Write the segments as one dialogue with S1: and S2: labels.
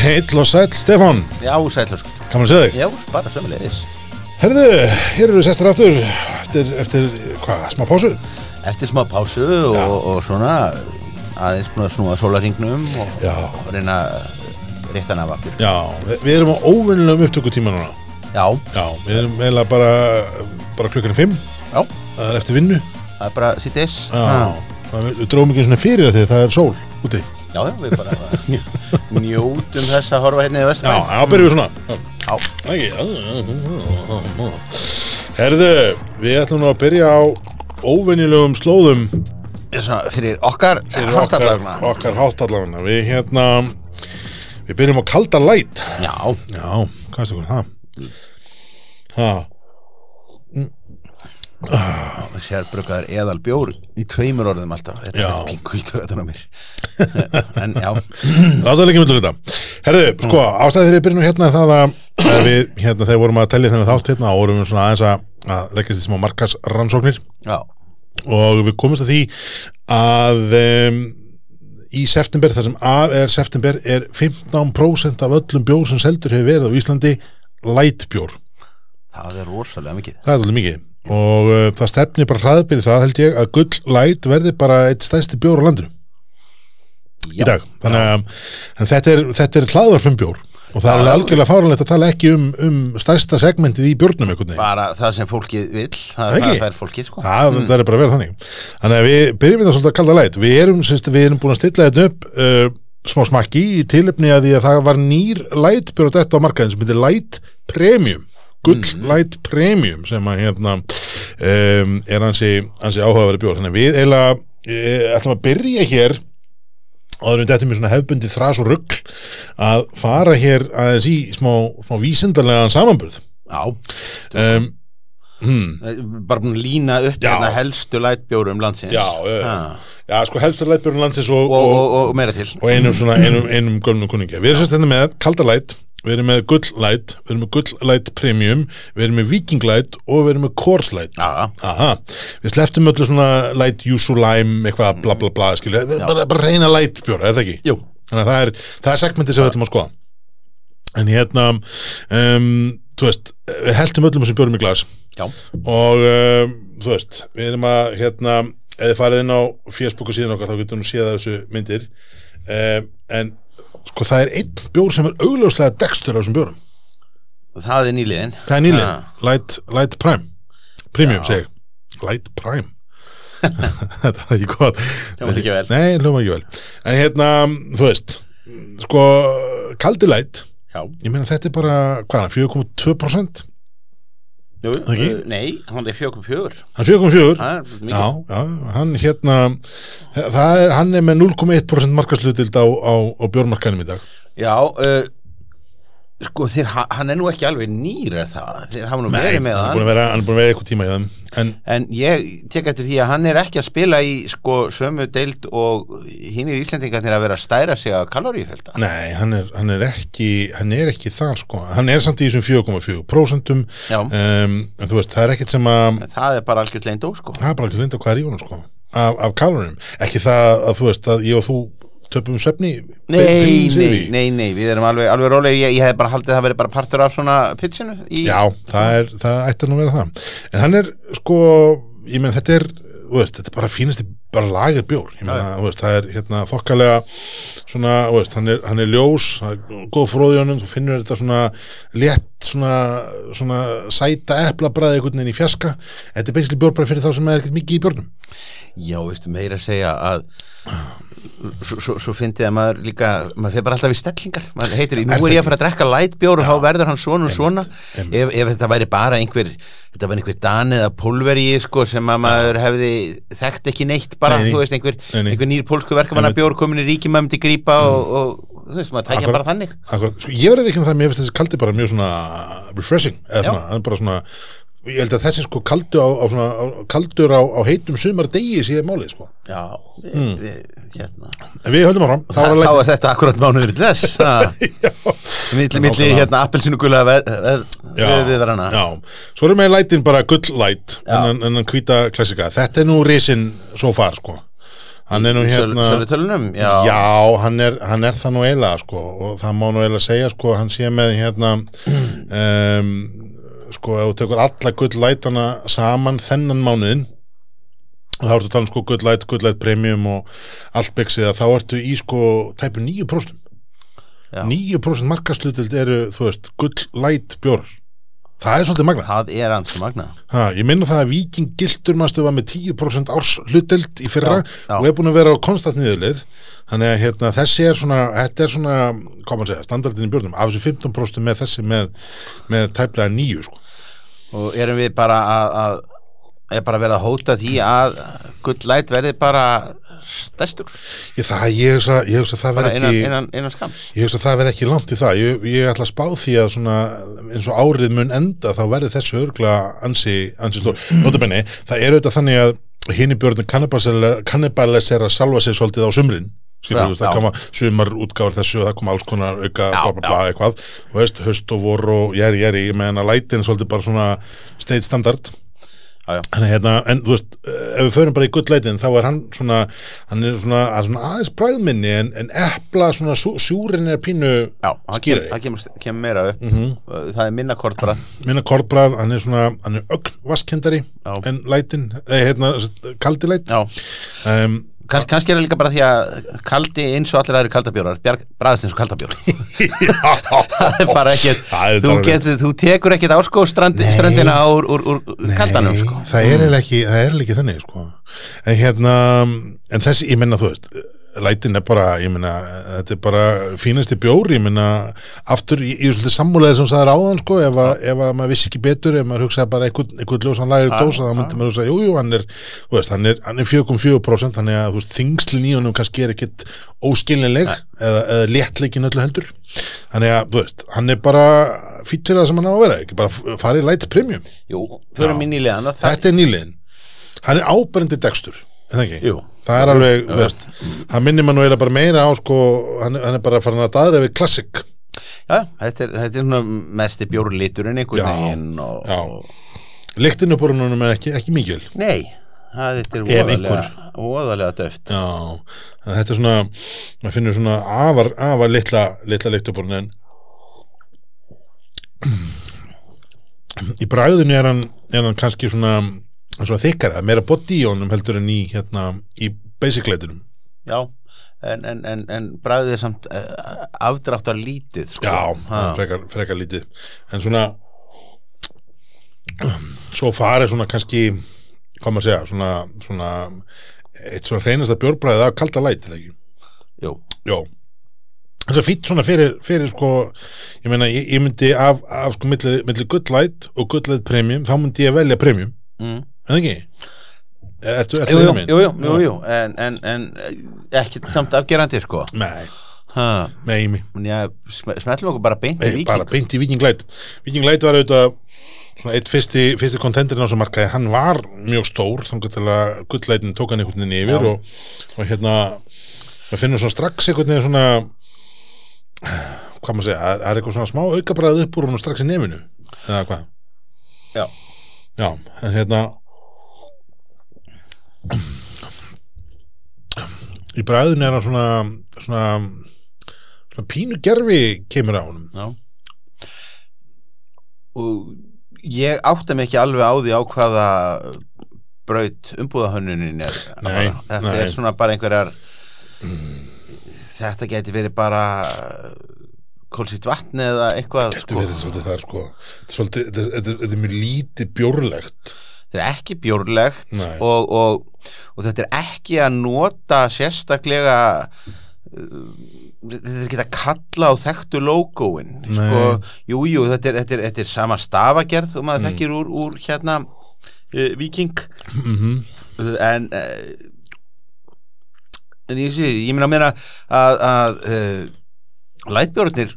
S1: Heill og sæll, Stefán,
S2: Já, sælur
S1: kannan segja þig?
S2: Já, bara sömulegis
S1: Herðu, hér eru við sestir aftur eftir, eftir, hvað, smá pásu?
S2: Eftir smá pásu og, og svona aðeins búin að snúa sólaringnum og,
S1: Já.
S2: og reyna réttan af aftur
S1: Já, við, við erum á óvinnilegum upptökutíma núna.
S2: Já,
S1: Já, við erum eiginlega bara, bara klukkan fimm,
S2: já,
S1: það er eftir vinnu.
S2: það er bara sýttis
S1: Já, það, við, við dróðum ekki svona fyrir það því það er sól úti.
S2: Já, já, við bara njótum þess að horfa hérna í
S1: Já,
S2: Vestbæ
S1: þá byrjum við svona.
S2: Já.
S1: Herðu, við ætlum nú að byrja á óvinnilegum slóðum
S2: er svona fyrir okkar
S1: fyrir okkar,
S2: háttalagna
S1: okkar háttalagna. Við hérna, við byrjum á kalda læt.
S2: Já,
S1: Já, hvað er það? Það. Það.
S2: sérbruggaður eðal bjór í tveimur orðum alltaf. Þetta
S1: Já.
S2: er pingu í töðan á mér. En já,
S1: Láta ekki myndu þetta Herðu, sko, ástæði fyrir byrjunum hérna er það að við, hérna, þegar vorum að tellja þennan þátt hérna og vorum við svona aðeins að, að leggja þessi smá markas rannsóknir
S2: já,
S1: og við komumst að því að um, í september, þar sem af er september er 15% af öllum bjór sem seldur hefur verið á Íslandi lightbjór,
S2: það er rosalega mikið.
S1: Það er alveg mikið og uh, það stefnir bara hraðbyrði það held ég að gull light verði bara eitt stærsti bjór á landinu í dag. Þannig að en þetta er, þetta er hlaðvarpum bjór. Og það er
S2: Já, já.
S1: algjörlega fáralegt að tala ekki um, um stærsta segmentið í bjórnum einhvern veginn.
S2: Bara það sem fólkið vill Það,
S1: Ekki?
S2: það er fólkið sko.
S1: Það mm. verður bara að vera þannig. Þannig að við byrjum við það svolítið að kalla læt við erum, semst, við erum búin að stilla þetta upp uh, smá smakki í tilöfni að því að það var nýr lætbjór á þetta á markaðin sem heitir Light Premium Gull Light Premium sem að hérna um, er hansi, hansi áhugaverið bjór. Þannig að við eiginlega uh, ætlum að byrja hér áður en þetta er svona hefbundi þras og rugg að fara hér aðeins í smá, smá vísindarlegan samanburð.
S2: Já,
S1: um, hmm,
S2: bara búin að lína upp
S1: Já.
S2: hérna helstu lætbjórum landsins.
S1: Já,
S2: Ha.
S1: já, sko helstur lætbjörn landsins og,
S2: og,
S1: og,
S2: og, meira til.
S1: og einum svona, einum, einum gömnum kunningja. Við erum sérst hérna með kaldalæt, við erum með gulllæt, við erum með gulllæt premium, við erum með vikinglæt og við erum með korslæt.
S2: Já,
S1: Aha, við sleftum öllu svona læt júsu lime, eitthvað bla bla bla, skilja, bara, bara reyna lætbjóra, er það ekki?
S2: jú,
S1: Þannig að það er, það er segmentið sem við ætlum að skoða. En hérna, um, þú veist, við heldum öllum þessum bjórum í glas.
S2: Já,
S1: og um, þú veist, við erum að hérna, eða farið inn á Facebook og síðan okkar þá getum við séð þessu myndir. Um, en sko það er einn bjór sem er augljóslega dekstur á þessum bjórum.
S2: Það er nýliðin.
S1: Það er nýlega,
S2: Ha.
S1: Light, Light Prime. Premium segi. Light Prime. Þetta er ekki gott.
S2: Hljómar ekki vel.
S1: nei, hljóma ekki vel. En hérna, þú veist sko, kaldi Light.
S2: Já,
S1: ég meina þetta er bara, hvað það, 4,2%
S2: jú, uh, nei, hann er fjögum fjögur.
S1: Hann er 4,4
S2: Það er mikið.
S1: Já, já, hann hérna það er, hann er með 0,1% markaslutild á, á, á bjórmarkanum í dag.
S2: Já, uh, sko ha- hann er nú ekki alveg nýr er það, þeir hafa nú verið með
S1: hann er að vera, hann er búin að vera eitthvað tíma í þeim. En
S2: En ég tek eftir því að hann er ekki að spila í sko sömu deild og hinn er Íslendingarnir að vera að stæra sig á kaloríufölda.
S1: nei, hann er, hann er ekki hann er ekki þar sko. Hann er samt í þessum 4,4% um, en þú veist, það er ekkert sem að
S2: það er bara algjörð leindó sko.
S1: það er bara ekki linda hvað er í honum sko af, af kalorum, ekki það að þú veist að ég og þú töpum svefni
S2: Nei, nei, nei, nei, við erum alveg, alveg rólegir, ég, ég hef bara haldið að það veri bara partur af svona pitsinu í,
S1: Já, það er, það ætti nú að vera það. En hann er, sko, ég menn þetta er, veist, þetta er bara fínasti bara lager bjór, ég menn þú veist, það er hérna þokkalega svona, veist, hann er, hann er ljós er góð honum, þú finnur þetta svona létt, svona svona sæta eplabræði einhvern veginn í fjaska þetta er basically bjór bara fyrir þá sem er ekkert mikið í bjórnum
S2: Já, veistu, meira að segja að svo, fyndi að maður líka maður fyrir bara alltaf í stellingar. Maður heitir, nú
S1: Er
S2: ég að fara að drekka lightbjór og þá verður hann svona og svona. ef, ef þetta væri bara einhver þetta væri einhver dan eða pólveri sko, sem að maður hefði þekkt ekki neitt bara,
S1: Nei,
S2: þú veist, einhver, einhver nýr pólsku verkamanna bjór komin í myndi grípa og, og þú veist, maður tækja
S1: Akkurat.
S2: bara þannig.
S1: Akkurat, sko, ég verði ekki um það, mér finnst þessi kaldi bara mjög svona refreshing, eða svona, bara svona ég held að þessi sko kaldu á, á svona, á, kaldur á, á heitum sumar degi sé málið sko,
S2: Já, við, við, hérna.
S1: En við höldum áfram. Þá
S2: Þá
S1: er að
S2: er
S1: leggja
S2: þetta akkurat mánuður til þess. Ha. Milli, milli
S1: nákvæmlega.
S2: hérna appelsinu gula ver, ver, við, verana
S1: já, svo erum við lætin bara gull light
S2: Já.
S1: en hann hvíta klassika, þetta er nú risin svo far sko. Hann er nú hérna
S2: Sölutölunum, já,
S1: Já, hann er, hann er það nú eiginlega sko. Og það má nú eiginlega segja sko hann sé með hérna um, sko ef þú tekur alla gulllætana saman þennan mánuðin og þá ertu að tala um sko gullæt, gullæt premium og allt byggsið þá ertu í sko tæpu 9%
S2: Já.
S1: 9% markastlutild eru þú veist gullæt bjórar það er svolítið magnað
S2: það er hans magna
S1: Ha, ég minna það að Viking Gildur maður var með 10% árs hluteld í fyrra
S2: Já, já.
S1: og er búin að vera á konstant niðurlið þannig að hérna, þessi er svona þetta er svona, hvað maður segja, standardin í björnum af þessu 15% með þessi með, með tæplega nýju sko.
S2: Og erum við bara að, að er bara verið að hóta því að gullæt verði bara stærstur?
S1: Ég, það, hugsa, að það
S2: bara
S1: verð
S2: innan,
S1: ekki
S2: innan, innan
S1: ég hugsa að það verð ekki langt í það. Ég, ég ætla að spá því að svona eins og árið mun enda þá verður þessu örgla ansi, ansi stór. Notabenni, það er auðvitað þannig að hinn í björnum kannibalisera salva sig svolítið á sumrin skilur veist, það koma sumar útgáður þessu það koma alls konar auka bla bla bla eitthvað. Og veist, höst og vor og jæri jæri ég meðan að lætin er svolítið bara svona state standard.
S2: Já, já.
S1: en, hérna, en þú veist, ef við förum bara í gullleitin þá er hann svona, hann er svona, svona aðeins bræðminni en, en epla svona sú, sjúrin er pínu
S2: Já, það kemur, það kemur, kemur meira upp.
S1: Mhm.
S2: það er minna kort bara
S1: minna kortbræð, hann er svona hann er ögn vaskendari en lætin, eða hérna kaldi læt.
S2: Já,
S1: um,
S2: Kans, kannski er það líka bara því að kaldi eins og allir aðri kaldabjórar bræðast eins og kaldabjór það er bara ekkert
S1: er
S2: þú, getur, þú tekur ekkert ásko strandi,
S1: Nei.
S2: strandina úr, úr, úr kaldanum
S1: Nei,
S2: sko.
S1: það er eiginlega ekki, ekki þannig sko. en hérna en þessi, ég menna þú veist lætin er bara, ég menna, þetta er bara fínasti bjór, ég menna aftur, ég, ég er svolítið sammúlega sem það er áðan sko, ef, að, ef að maður vissi ekki betur ef maður hugsaði bara einhvern, einhvern ljósan lægir
S2: Já,
S1: dósa, þá myndi maður hugsa, jú, jú, hann er veist, hann er, er 4,4% þannig að, þingslin í honum kannski er ekkit óskilnileg, eða, eða léttleikin öllu heldur, þannig að, veist hann er bara fýtt fyrir það sem hann á að vera ekki bara farið light premium.
S2: Jú, í
S1: þetta er nýliðin. Hann er áberendi degstur er það er alveg, veist hann minnir maður eiginlega bara meira á sko, hann, hann er bara farin að daðra við klassik
S2: Já, þetta er, þetta er svona mesti bjórliturinn einhvern
S1: Já,
S2: veginn og, og
S1: úr húnum er ekki, ekki mikil.
S2: Nei, það, þetta er voðalega döft.
S1: Já, en þetta er svona maður finnur svona afar, afar litla, litla lykt upp úr hún en í bræðinu er hann, er hann kannski svona, svona þykkara, meira body í honum heldur en í, hérna, í basic leitinum
S2: Já, en, en, en, en bræðið er samt uh, afdráttar lítið sko.
S1: Já, frekar, frekar lítið en svona svo farið svona kannski hvað maður segja, svona, svona eitt svona reynasta bjórbræðið af kalda læt, eða ekki?
S2: Jú,
S1: Jó þess að fýtt svona fyrir, fyrir sko ég meina, ég, ég myndi af, af sko milli, milli gullæt og gullæt premium þá myndi ég velja premium,
S2: mm.
S1: Eða ekki? Ertu, ertu
S2: jú, jú, jú, jú, jú. En, en, en ekki samt afgerandi sko.
S1: Nei,
S2: ha.
S1: nei, mig
S2: Já, sm- smellum okkur bara beint í viking
S1: bara beint í Viking Light. Viking Light var auðvitað eitt fyrsti, fyrsti kontenderinn á þessu markaði. Hann var mjög stór þannig að gullleitin tók hann einhvern veginn yfir og, og hérna við finnum svona strax einhvern veginn svona hvað maður segja, það er eitthvað svona smá aukabræð upp úr hann strax í nefinu eða hvað?
S2: Já.
S1: Já, en hérna í bræðinu er hann svona svona, svona pínu gerfi kemur á honum.
S2: Já. Og ég átta mig ekki alveg á því á hvaða braut umbúðahönnunin er.
S1: Nei,
S2: Þetta
S1: nei.
S2: er svona bara einhverjar Þetta geti verið bara kólsýtt vatn eða eitthvað
S1: Þetta verið svolítið þar sko. Svolítið, þetta, er- þetta, er- þetta er mjög lítið bjórlegt
S2: Þetta er ekki bjórlegt og, og, og þetta er ekki að nota sérstaklega uh, þetta er ekki að kalla á þekktu logoin sko, jú, jú, þetta þetta þetta er sama stafagerð og maður þekkir úr, úr hérna uh, Viking
S1: mm -hmm.
S2: en uh, en ég sé, ég meina að að, að uh, lætbjórnir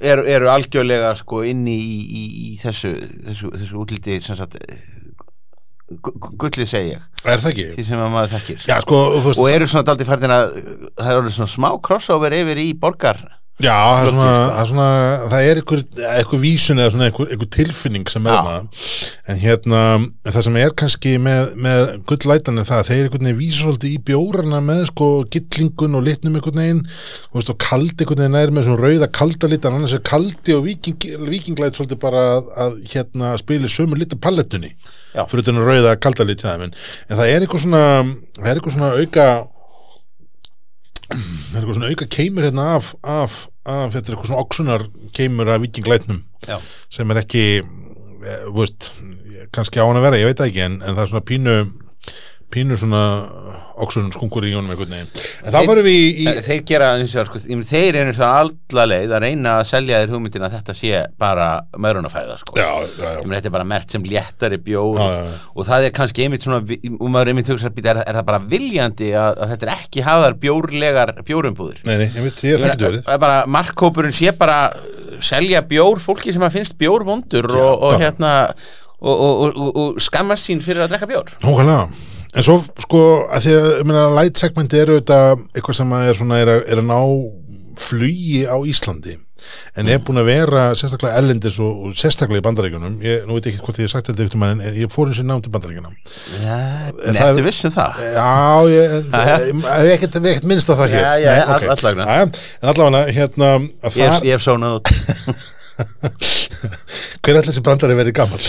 S2: eru, eru algjörlega sko inni í, í, í þessu, þessu, þessu útliti sem sagt gu- gu- gullið segi ég,
S1: Er það ekki?
S2: því sem að maður þekkir.
S1: Já sko,
S2: og eru svona daldi færðin að það eru svona smá crossover yfir í borgar
S1: Já, það er svona, það er, svona, það er einhver, einhver vísun eða einhver, einhver tilfinning sem er það en hérna, það sem er kannski með, með gullætan er það að þeir einhvern veginn vísa svolítið í bjórana með sko gillingun og litnum einhvern veginn. Og kaldi einhvern veginn er með svona rauða kalda lit en annars er kaldi og viking, vikinglæt svolítið bara að, að hérna spili sömu lita palettunni fyrir þetta rauða kalda lit hjá þeim en, en það er eitthvað svona það er svona auka það er eitthvað svona auka keimur hérna af, af, af þetta er eitthvað svona oxunar keimur af vikinglætnum
S2: Já.
S1: sem er ekki eh, veist, kannski á hann að vera, ég veit ekki en, en það er svona pínu pínu svona oxun skungur í honum einhvern veginn. En þá varum við í, í
S2: þeir gera eins og sko, þeir eru eins og alla leið að reyna að selja þér hugmyndin að þetta sé bara meðrunafæða sko.
S1: já, já, já,
S2: þetta er bara mert sem léttari
S1: já.
S2: og það er kannski einmitt svona og maður einmitt hugsa, er, er það bara viljandi að, að þetta er ekki hafðar bjórlegar bjórumbúður
S1: nei, nei, veit, ég þekki þetta verið.
S2: er markkópurinn sé bara selja bjór fólki sem að finnst bjór vondur
S1: Já,
S2: og, og hérna og, og, og, skammast sín fyrir að drekka bjór.
S1: Nókvæmlega En svo sko að því að meina, light segmenti eru þetta eitthvað sem að er, svona, er, að, er að ná flugi á Íslandi. En er búin að vera sérstaklega ellendis og, og sérstaklega í bandaríkjunum. Ég, nú veit ég ekki hvort ég sagt þetta ykkur mann en ég fór eins og nám til bandaríkjunum
S2: Já,
S1: það
S2: nettu
S1: er-
S2: viss um það?
S1: Já, ég hef ekkert, minnst á það hér.
S2: Já, já,
S1: Nei,
S2: all-
S1: ok.
S2: allavega.
S1: Jæja, En allavega hérna að
S2: ég hef sónað út
S1: hver er allir sem brandari verið gammal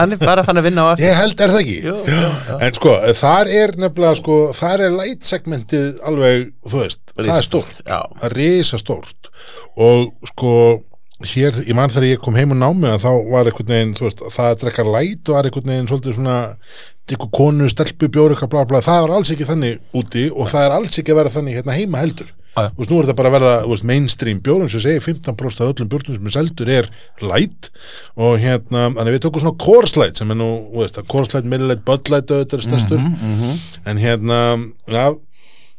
S2: hann, er bara fann að vinna á eftir
S1: Ég held, er það ekki?
S2: Jú, jú, jú.
S1: En sko, þar er nefnilega sko, þar er light segmentið alveg, þú veist, það er stórt
S2: Já.
S1: það er risa stórt og sko, hér, ég man þegar ég kom heim og námi að þá var einhvern veginn, veist, það að drekka light var einhvern veginn svolítið svona konu, stelpu, bjóri, eitthvað bla bla, það var alls ekki þannig úti og það er alls ekki að vera þannig hérna heima heldur
S2: Já, já.
S1: Þú veist, nú er þetta bara að verða veist, mainstream bjórn sem segir 15% af öllum bjórnum sem er seldur er light. Og hérna, þannig við tókum svona Coors Light sem er nú, þú veist, að Coors Light, Miller Light, Bud Light auðvitað er stærstur. En hérna, já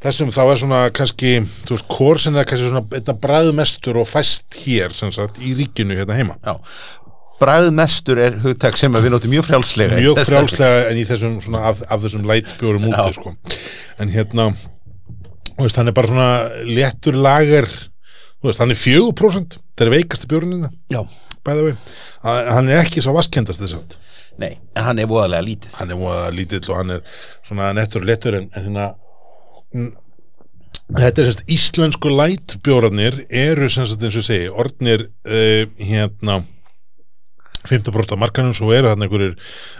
S1: þessum þá er svona kannski þú veist, Coorsin er kannski svona einna bræðmestur og fæst hér, sem sagt, í ríkinu hérna heima.
S2: Já. Bræðmestur er hugtak sem við notum mjög frjálslega
S1: mjög frjálslega en í þessum svona af, af þessum light bjórum úti, sko. En hérna, veist, hann er bara svona léttur lager. Veist, hann er 4% það er
S2: Já,
S1: bæða við, hann er ekki svo vaskendast þess að
S2: nei, en hann er voðalega lítið.
S1: Hann er múið lítill og hann er svona nettur og lettur en, en hérna mm, þetta er sérst íslensku light bjórarnir eru sem sagt eins og segi orðnir uh, hérna 15% af markanum, svo eru þarna einhverjir,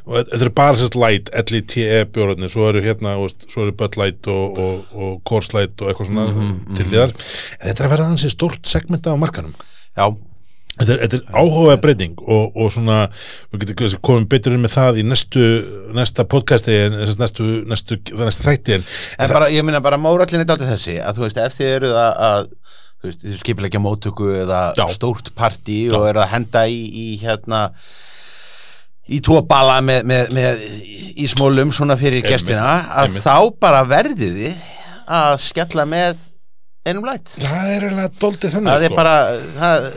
S1: þetta eru bara sérst light L-I-T-E bjórarnir, svo eru hérna veist, svo eru Bud Light og, og, og Coors Light og eitthvað svona til liðar en þetta er að vera þannig stórt segmenta á markanum
S2: Já,
S1: Þetta er, þetta er áhugaða breyting og, og svona, við getum komum betur inn með það í næstu, næsta podcasti en næstu, næstu, næstu þætti en,
S2: en bara, ég minna bara mórallin er dálítið þessi að þú veist, ef þið eru að, að þú veist, þið skipilegja móttöku eða
S1: Já.
S2: stórt partí og eru að henda í, í hérna í tvo bala með, með, með í smólum svona fyrir
S1: Einmitt,
S2: gestina að
S1: einmitt.
S2: þá bara verðið þið að skella með einum læt
S1: það er eiginlega doldið þannig
S2: það
S1: sko.
S2: er bara það,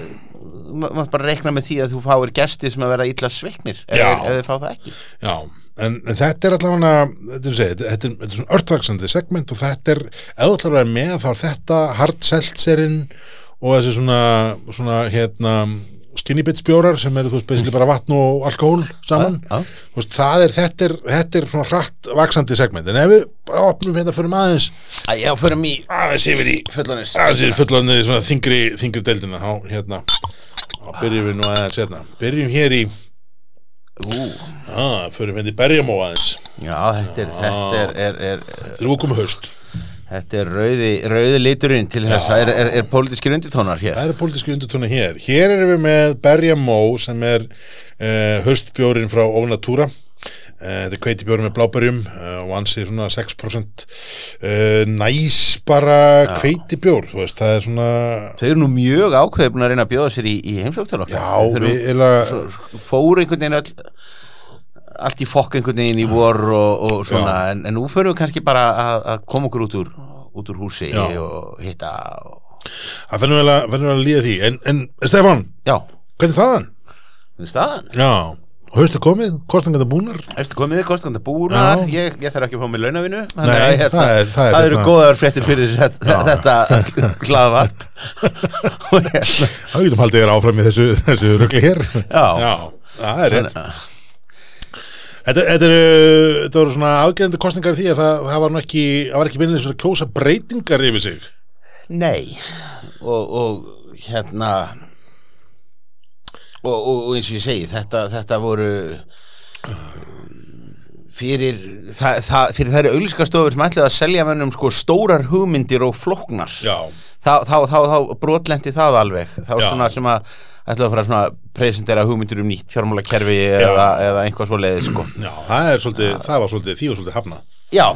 S2: ma- maður bara reikna með því að þú fáir gesti sem að vera illa sveiknir ef,
S1: Já.
S2: ef þið fá það ekki
S1: Já, en, en þetta er allavega þetta þetta, þetta, er, þetta er svona örtvaksandi segment og þetta er, eða að vera með þá er þetta hard seltzerinn og þessi svona, svona hérna skinny bits bjórar sem eru þú veist basically bara vatn og alkohól saman.
S2: Já.
S1: Þú veist, það er, þetta er, þetta er svona hratt vaksandi segment, en ef við bara opnum hérna fyrir aðeins
S2: Æ, já, förum í
S1: aðeins yfir í
S2: fullanis
S1: aðeins yfir fullandi svona þingri, þingri deildina. Þá hérna þá byrjum við nú aðeins hérna. Byrjum hér í
S2: Ú,
S1: að, förum hérna í berjamó aðeins.
S2: Já, þetta er, þetta er, er, er,
S1: við komum haust.
S2: Þetta er rauði, rauði liturinn til þess að er, er, er pólitískir undirtónar hér.
S1: Það eru pólitísku undirtóna hér. Hér erum við með berjamó sem er uh, haustbjórin frá Ónatúra þetta er kveitibjóri með bláberjum uh, og ansi svona 6% uh, næs bara kveitibjór, þú veist, það er svona
S2: Þau eru nú mjög ákveðbun að reyna að bjóða sér í, í heimsók til okkar.
S1: Já, við eða
S2: fóru einhvern veginn öll allt í fokk einhvern veginn í vor og, og svona, en, en nú förum við kannski bara að, að koma okkur út úr út úr húsi
S1: Já.
S2: og hitta og...
S1: það finnum við að, að líða því. En, en Stefán,
S2: já,
S1: hvernig er
S2: það er staðan?
S1: Já, og haustu komið, kostningandi búnar?
S2: Eftir komið kostandi búnar,
S1: Já.
S2: ég, ég þarf ekki að fá mig launavinu
S1: Nei, það er- það er
S2: það eru
S1: hérna-
S2: góðar fréttir fyrir þetta, þetta hérna
S1: Það getum haldið þér áfram í þessu, þessu rugli hér.
S2: Já.
S1: það er rétt. Þetta, þetta, eru, svona afgerðandi kostningar því að það, það var ekki ekki minnið svona kjósa breytingar yfir sig.
S2: Nei. Og, og hérna og, og, og eins og ég segi þetta, þetta voru fyrir það, það, fyrir þær auglískastofur sem ætlaði að selja mennum sko stórar hugmyndir og flóknar.
S1: Já,
S2: þá, þá, þá, þá brotlendi það alveg. Þá
S1: Já.
S2: svona sem að ætlaði að fara svona að presentera hugmyndir um nýtt fjármálakerfi eða, eða einhvað svo leiði sko.
S1: Já, það svolítið það var svolítið, því var svolítið hafnað.
S2: Já,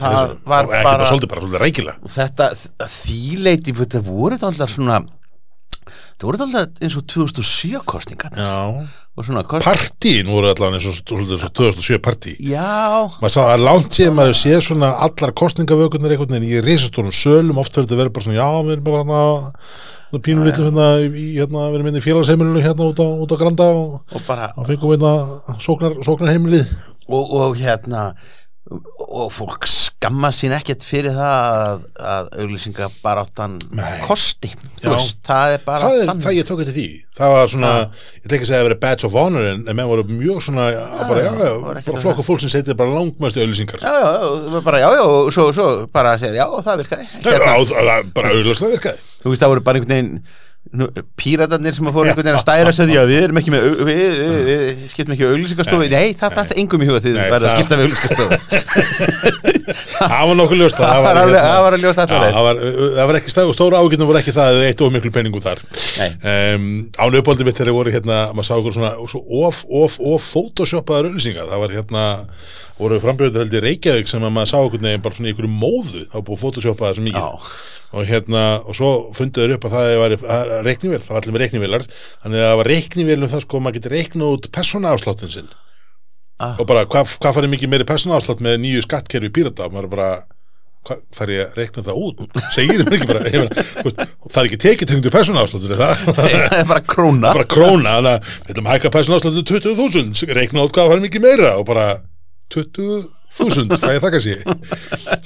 S2: það var
S1: ekki bara svolítið, bara svolítið
S2: og þetta, þýleiti þetta voru þetta alltaf svona þetta voru alltaf eins og 2007 kostningar
S1: Já,
S2: svona kost...
S1: partíin voru allan eins og svolítið svo 2007 partí.
S2: Já,
S1: maður sá að langt séð maður séð svona allar kostningavökunar einhvern veginn í risastórum sölum. Oft verður þetta verið bara svona já við erum bara hérna pínum litlu hérna, hérna við erum inn í félagsheimilinu hérna út á, út á Granda og,
S2: og bara
S1: og fengum við hérna sóknar, sóknarheimilið.
S2: Og, og hérna og fólk skamma sín ekkert fyrir það að, að auglýsinga bara áttan kosti veist, það er bara
S1: það er
S2: þannig.
S1: það ég tók eftir því. Það var svona, ég ætla ekki að segja að það verið badge of honor en, en menn voru mjög svona já, bara, já, já, bara
S2: það.
S1: flokku fólk sem setið bara langmæstu auðlýsingar
S2: já, já, bara já, já, og svo, svo bara segir, já, það virkaði.
S1: Það er á- það bara auðlýslega virkaði.
S2: Þú veist, það voru bara einhvern veginn píratarnir sem að fóru einhvern veginn að stæra sig því að við erum ekki með, við, við, við, við skiptum ekki auglýsingastofi, nei, það dætti engum í huga því þið verða að
S1: það-
S2: skipta við auglýsingastofi
S1: það var nokkuð ljóst
S2: það var það var ljóst alltaf
S1: það var, það var ekki stæð og stóra ágjörnum voru ekki það að eitt of miklu penningu þar. Um, án uppáldið mitt þegar voru hérna maður sá okkur svona svo of, of, of photoshopaðar auðlýsingar það var hérna voru frambjöður held í Reykjavík sem að maður sá okkur neginn bara svona í einhverju móðu. Það var búið photoshopaðar sem mikið. Og hérna og svo funduður upp að það var reiknivél, það var allir með reiknivélar. Þannig að það var reiknivélum það sko að maður getur reiknað út persónaafsláttin sinn.
S2: Ah.
S1: og bara hvað hva farið mikið meiri persónaafslátt með nýju skattkerfi pírata? Maður er bara hvað þarf ég að reikna það út? Segir þeim ekki bara þú veist, það er ekki tekið tengdu persónaafsláttur er það?
S2: Það er bara króna.
S1: Bara króna þannig að við ætlum að hækka persónaafsláttur 20.000 reikna út hvað farið mikið meira og bara 20.000 það ég þakka sér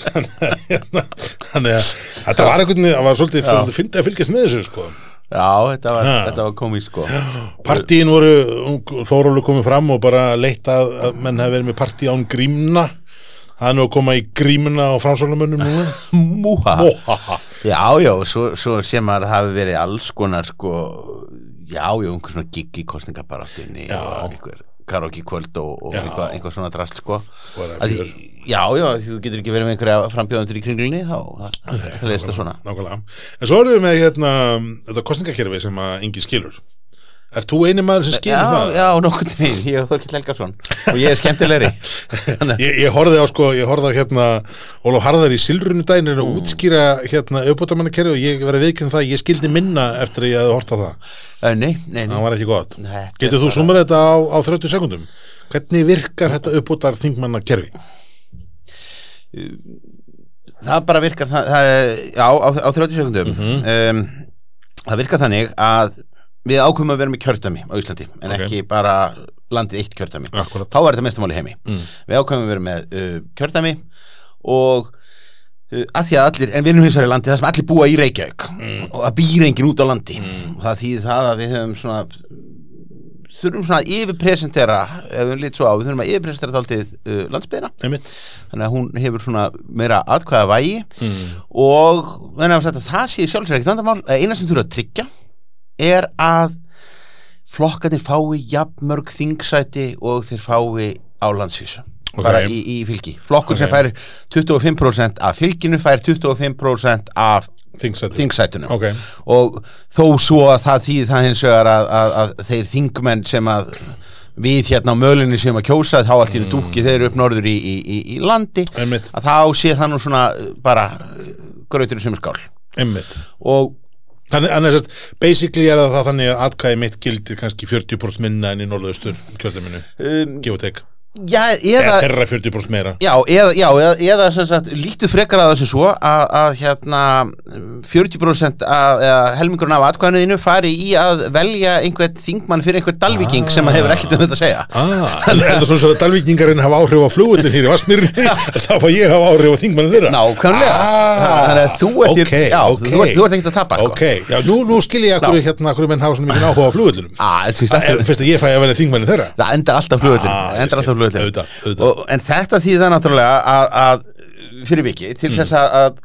S1: þannig að hérna, þannig að þetta var einhvern veginn það var svolítið
S2: Já.
S1: að finna að fylgjast með þessu sko.
S2: Já, þetta var, var komið sko.
S1: Partíin voru, Þórólu komið fram og bara leitt að, menn hefði verið með partí án grímna. Það er nú að koma í grímuna og framsóknarmönnum núna.
S2: Múha já, já, svo, svo sem að það hafi verið alls konar sko já, já, einhver svona gig í kostningabaráttunni
S1: Já.
S2: og einhver karaoke kvöld og, og eitthvað, eitthvað svona drast sko. Að já, já, því þú getur ekki verið með einhverja frambjóðandur í kringlunni þá það leist það svona.
S1: Nákvæmlega. En svo erum við með hérna, þetta kostningakerfi sem að engi skilur Er þú eini maður sem skilur það?
S2: já, nokkurn veginn, ég og Þorkill Helgarsson og ég er skemmtilegri
S1: Ég, ég horfði á sko, ég horfði á hérna Ólaf Harðar í Silrunu dænin
S2: Mm.
S1: að útskýra hérna auðbótamannakerfi og ég verið viðkynna það, ég skildi minna eftir að ég hefði hort á það
S2: Eh, nei, nei, nei
S1: Það var ekki gott
S2: er
S1: Getur þú sumar þetta á, á 30 sekundum? Hvernig virkar þetta uppbútar þingmannakerfi?
S2: það bara virkar það, það, já, á, á 30 sekundum
S1: Mhm.
S2: um, það virkar þannig að við ákveðum að vera með kjördæmi á Íslandi en
S1: Ok.
S2: ekki bara landið eitt kjördæmi
S1: Akkurat.
S2: þá er þetta mestamál í heimi
S1: Mm.
S2: við ákveðum að vera með uh, kjördæmi og uh, að því að allir, en við erum hins vegar í landi það sem allir búa í Reykjavík og það býr enginn út á landi og það þýðir það að við höfum svona þurfum svona að yfirpresentera ef við lítið svo á, við þurfum að yfirpresentera þáltið uh, landsbyðina
S1: Einmitt.
S2: þannig að hún hefur svona meira atkvæða vægi
S1: Mm.
S2: og þannig að það sé sjálfsvegar ekkert vandamál eina sem þurfa að tryggja er að flokkarnir fái jafnmörg þingsæti og þeir fái á landsvísu
S1: Ok.
S2: bara í, í fylgi flokkur sem
S1: Ok.
S2: fær 25% af fylginu fær 25% af
S1: Þingsæti.
S2: þingsætunum
S1: Ok.
S2: og þó svo að það þýð það hins vegar að, að, að þeir þingmenn sem að við hérna á mölinni sem að kjósa þá allt í mm. dúki þeir eru upp norður í, í, í, í landi
S1: Einmitt.
S2: að þá sé það nú svona bara grautur sem er skál
S1: Einmitt.
S2: og
S1: Þannig, sest, basically er það þannig að atkvæði mitt gildir kannski 40% minna enn í norðaustur kjöldaminu,
S2: um,
S1: take.
S2: Já,
S1: eða
S2: eða,
S1: þeirra 40% meira.
S2: Já, eða, já, eða, eða sem sagt, líktu frekar að þessu svo að, að hérna 40% af, eða helmingurinn af atkvæðinu fari í að velja einhvern þingmann fyrir einhvern dalvíking sem að hefur ekkert um þetta að segja.
S1: Ah, er þetta svona svo að dalvíkingarinn hafa áhrif á flugullin hér í Vassmýrinni þá fá ég hafa áhrif á þingmannin þeirra.
S2: Nákvæmlega.
S1: Ah,
S2: Þannig að þú ert,
S1: ok,
S2: já,
S1: ok.
S2: þú, ert, þú ert ekkert að tapa sko.
S1: ok, já, nú, nú skil ég akkur hérna, akkur menn hafa svona mikið áhuga á flugullinum
S2: ah, þetta,
S1: fyrst að ég fæ að velja þingmannin þeirra Auðvitað.
S2: En þetta þýðir það náttúrulega að, að fyrir viki til þess að,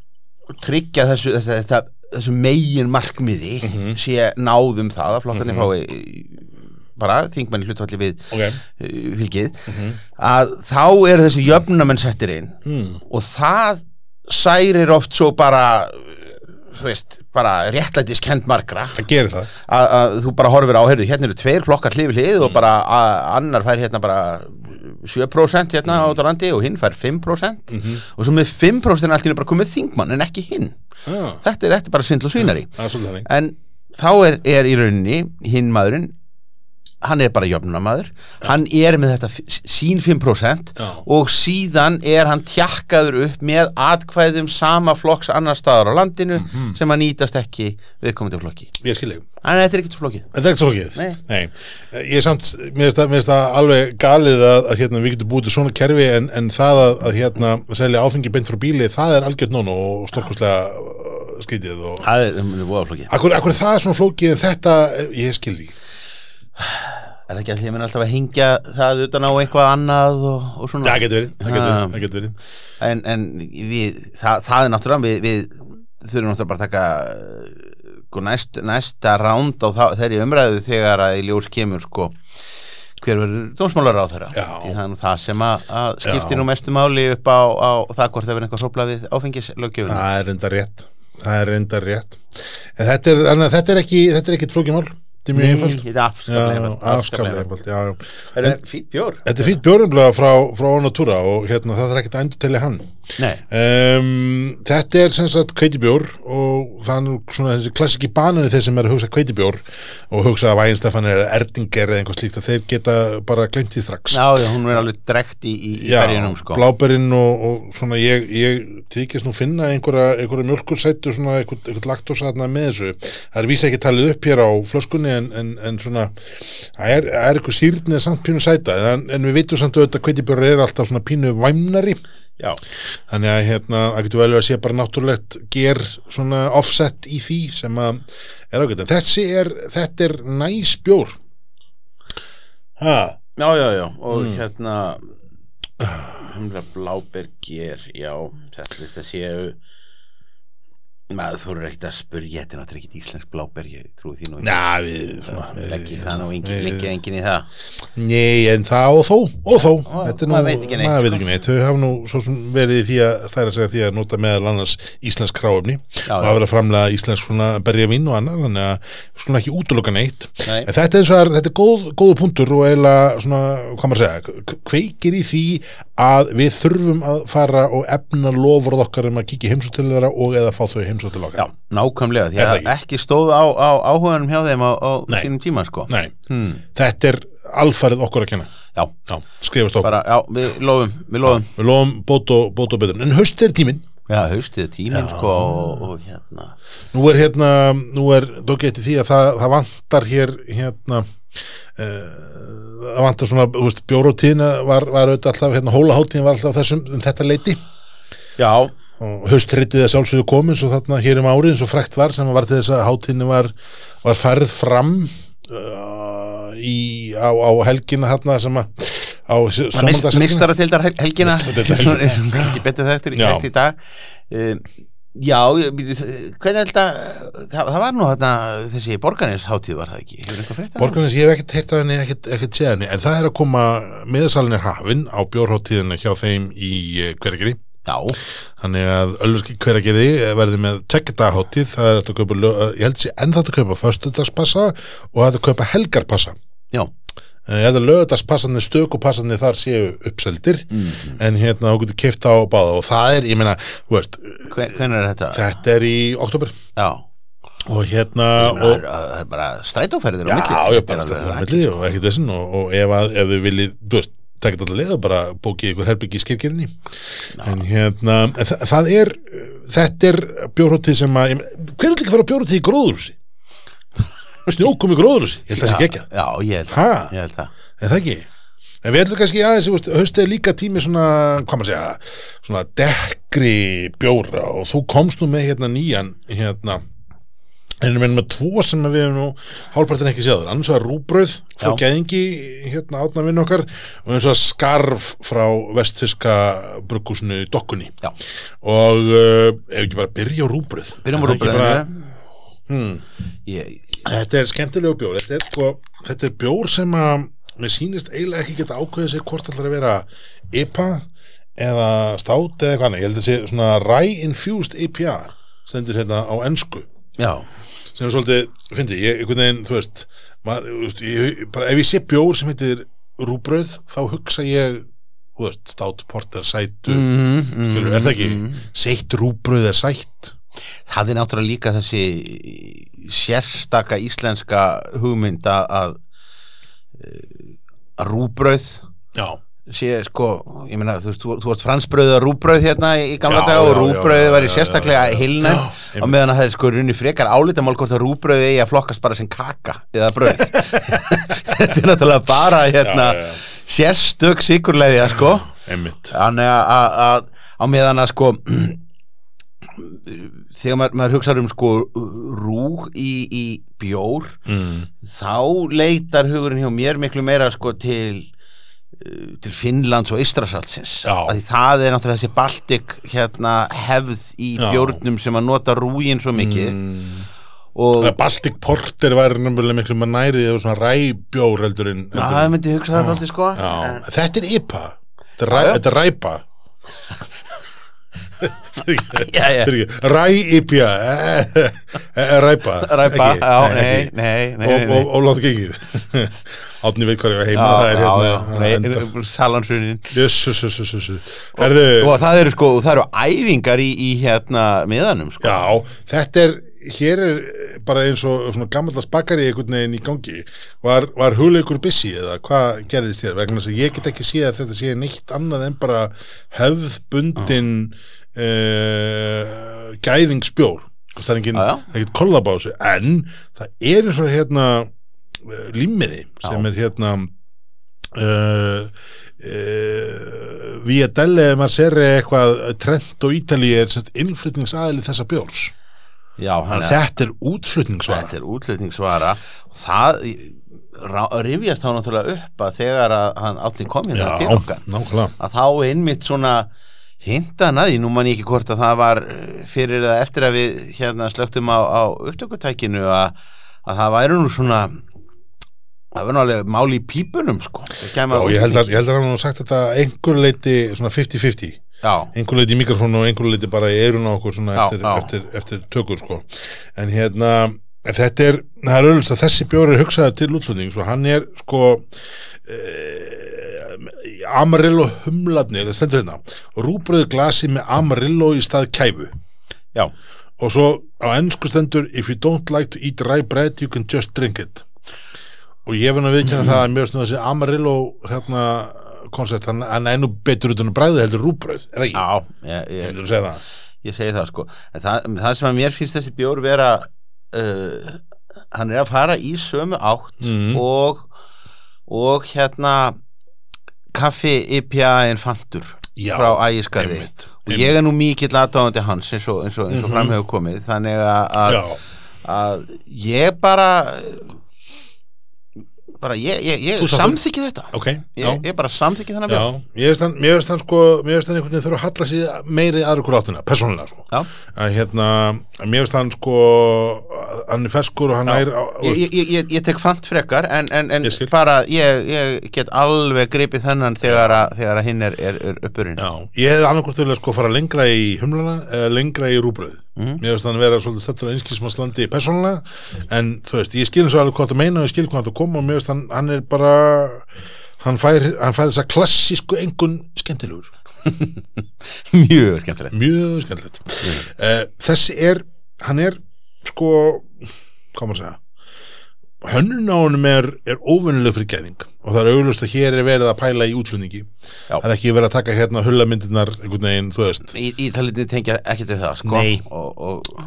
S2: tryggja þessu, þessu, þessu, þessu megin markmiði
S1: Mhm.
S2: sé náðum það að flokkarnir fái bara þingmenn hlutvalli við
S1: ok,
S2: uh, fylgið
S1: Mhm.
S2: að þá eru þessi jöfnamenn settir inn
S1: mm.
S2: og það særir oft svo bara þú veist, bara réttlætiskend margra.
S1: Það gerir það.
S2: Að, þú bara horfir á, heyrðu, hérna eru tveir flokkar hlið við hlið og
S1: Mm.
S2: bara að, annar fær hérna bara 7% hérna á þetta landi og hinn fær 5%
S1: Mhm.
S2: og svo með 5% er allt í einu bara komið þingmann en ekki hinn.
S1: Ah,
S2: þetta er, er bara svindl og svínari.
S1: Þannig.
S2: En þá er, er í rauninni hinn maðurinn hann er bara jöfnunamaður hann er með þetta sín 5%
S1: Já.
S2: og síðan er hann tjakkaður upp með atkvæðum sama flokks annar staðar á landinu
S1: Mhm.
S2: sem að nýtast ekki viðkomandi flokki
S1: ég skil ég
S2: en þetta er ekkert svo flokkið
S1: Þetta er svo flókið?
S2: Nei.
S1: Ég er samt, mér finnst það, það alveg galið að, að hérna, við getum búið til svona kerfi en, en það að, að hérna, selja áfengi beint frá bíli, það er algjört nón og stórkostlega uh, skrítið og...
S2: það er um, voða flokkið
S1: Akkur, akkur er það svona flókið en þetta, ég skil því.
S2: er það ekki því að mér alltaf að hengja það utan á eitthvað annað og, og svona
S1: Það getur verið, það getur
S2: Ah.
S1: verið, það getur verið.
S2: en, en við, það, það er náttúrulega við, við þurfum náttúrulega bara að taka sko, næst, næsta ránd á það, þeirri umræðu þegar að í ljós kemur sko hver verður dómsmálar á þeirra því það sem að, að skiptir nú mestu máli upp á, á það hvort það verður eitthvað hrópla við áfengislöggjöfuna
S1: Það er enda rétt, það er enda rétt. En þetta er, en þetta er ekki, ekki flókið mál, þetta er mjög einfalt.
S2: þetta er afskaplega einfalt,
S1: já.
S2: Er fýtt bjór?
S1: Þetta er fýtt bjórumlega frá, Onatúra og hérna það er ekkert að endur telja hann. Um, þetta er sem sagt kveitibjór og nú svona þessi klassiki banani þeir sem er að hugsa kveitibjór og hugsa að Vænstefan er erdinger eða einhvað slíkt að þeir geta bara glemt því strax.
S2: Já, já, hún er alveg drekt í, í,
S1: Já,
S2: berjunum sko.
S1: bláberinn og, og svona ég, ég þykist nú finna einhverja, einhverja mjölkursættu svona einhvern, einhvern laktósatna með þessu. Það er vísa ekki talið upp hér á flöskunni en, en, en svona það er, er eitthvað sýrnið samt pínu sæta en, en við vitum samt auðvitað að kveitibjór er alltaf svona pínu væmnari
S2: Já,
S1: Þannig að hérna, það getur vel verið að sé bara náttúrulegt ger svona offset í því sem að er ágætt. Þessi er, þetta er næs bjór. Ha,
S2: já, já, já og
S1: Mm.
S2: hérna humla blábergir já, þetta, þetta séu maður þú eru ekkert að spurja þetta er náttúrulega ekkert íslensk bláberg ég trúi því nú ekki.
S1: já, við,
S2: leggir það nú engin,
S1: við-
S2: leggir engin í það
S1: Nei, en það og þó, og þó.
S2: Ó,
S1: Þetta er nú,
S2: maður veit ekki neitt,
S1: maður veit
S2: sko.
S1: ekki neitt. Þau hafa nú svo sem verið því að stæra sig að því að nota meðal annars íslensk kráefni
S2: Já,
S1: og að vera framlega íslensk svona berjavín og annað, þannig að svona ekki útloka neitt.
S2: Nei.
S1: En þetta er, svona, þetta er góð, góðu punktur og eiginlega svona, hvað maður segja, kveikir í því að við þurfum að fara og efna lofurð okkar um að kíkja heimsótt til þeirra og eða fá þau heimsótt til
S2: já, nákvæmlega, því að ekki stóð á, á áhuganum hjá þeim á, á sínum tíma sko
S1: Nei,
S2: hmm.
S1: þetta er alfarið okkur að kenna.
S2: já,
S1: Já, skrifast okkur.
S2: bara, já, við lofum við lofum,
S1: Við lofum bót og, bót og betur. En haust er tíminn.
S2: já, haustið er tíminn sko og, og hérna
S1: Nú er hérna, nú er eftir því að það, það vantar hér hérna uh, það vantar svona, þú veist, bjórótíðina var, var auðvitað alltaf, hérna hólaháttíðin var alltaf þessum, um þetta leiti
S2: já,
S1: og haustrittið að sjálfsögðu komið svo þarna hér um árið eins og frækt var sem var til þess að hátíðinni var, var færð fram uh, í, á, á helgina þarna sem að á
S2: mistaratildar helgina? Ekki betur þetta í í dag. Um, já, hvernig held að það, það var nú hérna þessi borgarnisháttíð var það ekki?
S1: Borgarnes, ég hef ekkert heyrt af henni, ekkert, ekkert séð henni, en það er að koma miðasalinn er hafinn á bjórháttíðina hjá þeim í hverjageri.
S2: Já,
S1: Þannig að Ölverski hverjageri verði með tveggdagaháttíð, það er að kaupa, lög- ég held sé ennþá hægt að kaupa föstudagspassa og að kaupa helgarpassa.
S2: já,
S1: Eh, Ég held að lögadagspassanir, stökupassanir þar séu uppseldir, en hérna þú getur keift á báða og það er, ég meina, veist,
S2: hvernig er þetta?
S1: þetta er í oktober
S2: já,
S1: og hérna, og,
S2: það er bara strætóferðir á
S1: Já,
S2: milli.
S1: já,
S2: Þetta er
S1: bara þetta er á milli og ekkert þessin og, og ef, að, ef þið viljið, þú veist, tekið alltaf leið og bara bókið ykkur herbyggi í skirkirni en hérna, en þa það er þetta er bjórhóttið sem að hver er ekki að fara bjórhóttið í gróðurhúsi? Snjókum í gróðurhúsi ég held að það sé að,
S2: Já, ég held það, ég held það.
S1: er það ekki? En við ætlum kannski aðeins, er líka tími svona, hvað maður segja, svona dekkri bjóra og þú komst nú með hérna nýjan, hérna, en við erum með tvo sem við hefum nú hálfpartin ekki séður, annars var rúbröð frá gæðingi, hérna átna vinn okkar og eins og skarf frá vestfiska bruggúsinu í dokkunni
S2: Já.
S1: og uh, ef ekki bara byrja á rúbröð
S2: Byrjum
S1: það
S2: rúbröðinu.
S1: Hmm.
S2: Ég,
S1: Þetta er skemmtilegu bjór þetta er, sko, þetta er bjór sem að mér sýnist eiginlega ekki geta ákveðið sig hvort ætlar að vera IPA eða stát eða annað. ég held að sé svona rye-infused IPA stendur hérna á ensku
S2: já,
S1: sem er svolítið, fyndi, ég, einhvern veginn þú veist, þú veist ég, bara, ef ég sé bjór sem heitir rúbröð þá hugsa ég þú veist, stát, porter, sætu
S2: mm, mm,
S1: skilur, er það ekki, seitt rúbröð er sætt.
S2: Það er náttúrulega líka þessi sérstaka íslenska hugmynd að að að rúbrauð
S1: já,
S2: sé sko, ég meina þú veist, þú, þú varst fransbrauð og rúbrauð hérna í gamla
S1: Já,
S2: daga og
S1: já,
S2: var í sérstaklega
S1: já,
S2: á meðan að það er sko runni frekar álitamál hvort að rúbrauð eigi að flokkast bara sem kaka eða brauð. Þetta er náttúrulega bara hérna sérstök sikurleiðja sko.
S1: Einmitt.
S2: Þannig að- að að- á meðan að sko þegar maður, maður hugsaður um sko rúg í, í bjór
S1: mm.
S2: þá leitar hugurinn hjá mér miklu meira sko til til Finnlands og Ístrasaltsins
S1: Já.
S2: að það er náttúrulega þessi Baltic hérna hefð í
S1: Já.
S2: bjórnum sem að nota rúgin svo mikið
S1: mm.
S2: og
S1: Baltic Porter væri nefnilega miklu maður nærið og svona ræbjór heldur en
S2: Já, það myndi hugsa það alltaf sko
S1: Já,
S2: en,
S1: þetta er IPA Þetta er, ræ,
S2: Já, já.
S1: þetta er ræpa
S2: Já, já.
S1: Ræ-IPA Ræpa
S2: Ræpa,
S1: ekki?
S2: já,
S1: Nei,
S2: nei,
S1: ekki.
S2: nei,
S1: Og, og, og látt gengið Átni veit hvað ég var heima það er hérna enda.
S2: nei, salansunin
S1: jössus, jössus Herðu,
S2: og það eru sko, það eru æfingar í, í hérna miðanum sko.
S1: Já, þetta er hér er bara eins og svona gammallas bakari einhvern veginn í gangi. Var, var hugleikur busy eða hvað gerðist þér vegna þess að ég get ekki séð að þetta sé neitt annað en bara hefðbundin uh, gæðingsbjór það er engin,
S2: Já, já.
S1: ekkert kollabásu en það er eins og hérna límiði sem er hérna uh, uh, Via Delle Marcere eitthvað Trent og Ítali er semst innflytningsaðili þessa bjórs.
S2: Já,
S1: að þetta er útflutningsvara.
S2: Þetta er útlutningsvara og það rifjast þá náttúrulega upp að þegar að hann áttin kom hérna til okkar
S1: nákvæmlega.
S2: að þá einmitt svona hintan að því, nú man ég ekki hvort að það var eh, fyrir eða eftir að við hérna slögtum á, á upptökutækinu að, að það væri nú svona það var nálega máli í pípunum sko.
S1: Já, ég held að, ég held að hann hafa sagt þetta einhver leiti svona 50-50
S2: Já,
S1: einhver leiti í mikrofónu og einhver leiti bara í eirun á okkur svona
S2: Já,
S1: eftir,
S2: já.
S1: eftir, eftir tökur sko. En hérna, en þetta er það er auðvitað að þessi bjóri hugsaður til útflutnings og hann er sko eh, Amarillo humladnir, það stendur hérna. Rúbröðu glasi með Amarillo í stað kæfu.
S2: Já,
S1: og svo á ennsku stendur if you don't like to eat rye bread you can just drink it og ég finn að viðkjanna það að mjög snúða þessi Amarillo hérna koncept, hann, hann er nú betur út en bræði heldur rúbröð, eða ekki?
S2: já ég,
S1: Ég
S2: ég, ég segi það sko. Það, það sem að mér finnst þessi bjór vera uh, hann er að fara í sömu átt
S1: Mhm.
S2: og og hérna kaffi IPA en fantur
S1: Já,
S2: frá ægiskarði
S1: einmitt,
S2: og ég er nú mikill aðdáðandi hans eins og, eins og, eins og fram hefur komið þannig að ég bara bara ég, ég, ég samþykki þetta.
S1: Ok, já.
S2: ég, ég bara samþykki þennan bjór.
S1: mér finnst hann sko, mér finnst hann einhvern veginn þurfa að halla sig meiri aðra hvort áttina, persónulega sko. Að hérna, mér finnst hann sko, hann er ferskur og hann
S2: Já.
S1: er, á,
S2: ég, ég, ég, ég, ég tek fant frekar en, en, en bara ég, ég get alveg gripið þennan þegar, að, þegar að hinn er, er, er uppurinn.
S1: Já, ég hefði annarkvort vilja sko fara lengra í humlana lengra í rúbröð
S2: Mhm.
S1: mér finnst hann vera svolítið stættur á einskilsmannslandi persónulega, en þú veist, ég skil eins og alveg hvað það meina og ég skil hvað það kom og mér finnst hann, hann er bara hann fær, hann fær þessa klassísku engun skemmtilegur,
S2: mjög skemmtilegt.
S1: Mjög skemmtilegt. Uh, þessi er hann er sko, hvað maður segja hönnun á honum er, er óvennileg fyrir gæðing og það er auglust að hér er verið að pæla í útflutningi. Það er ekki verið að taka hérna hullamyndirnar einhvern veginn, þú veist.
S2: Í, í talitin tengja ekki til það sko. Og, og,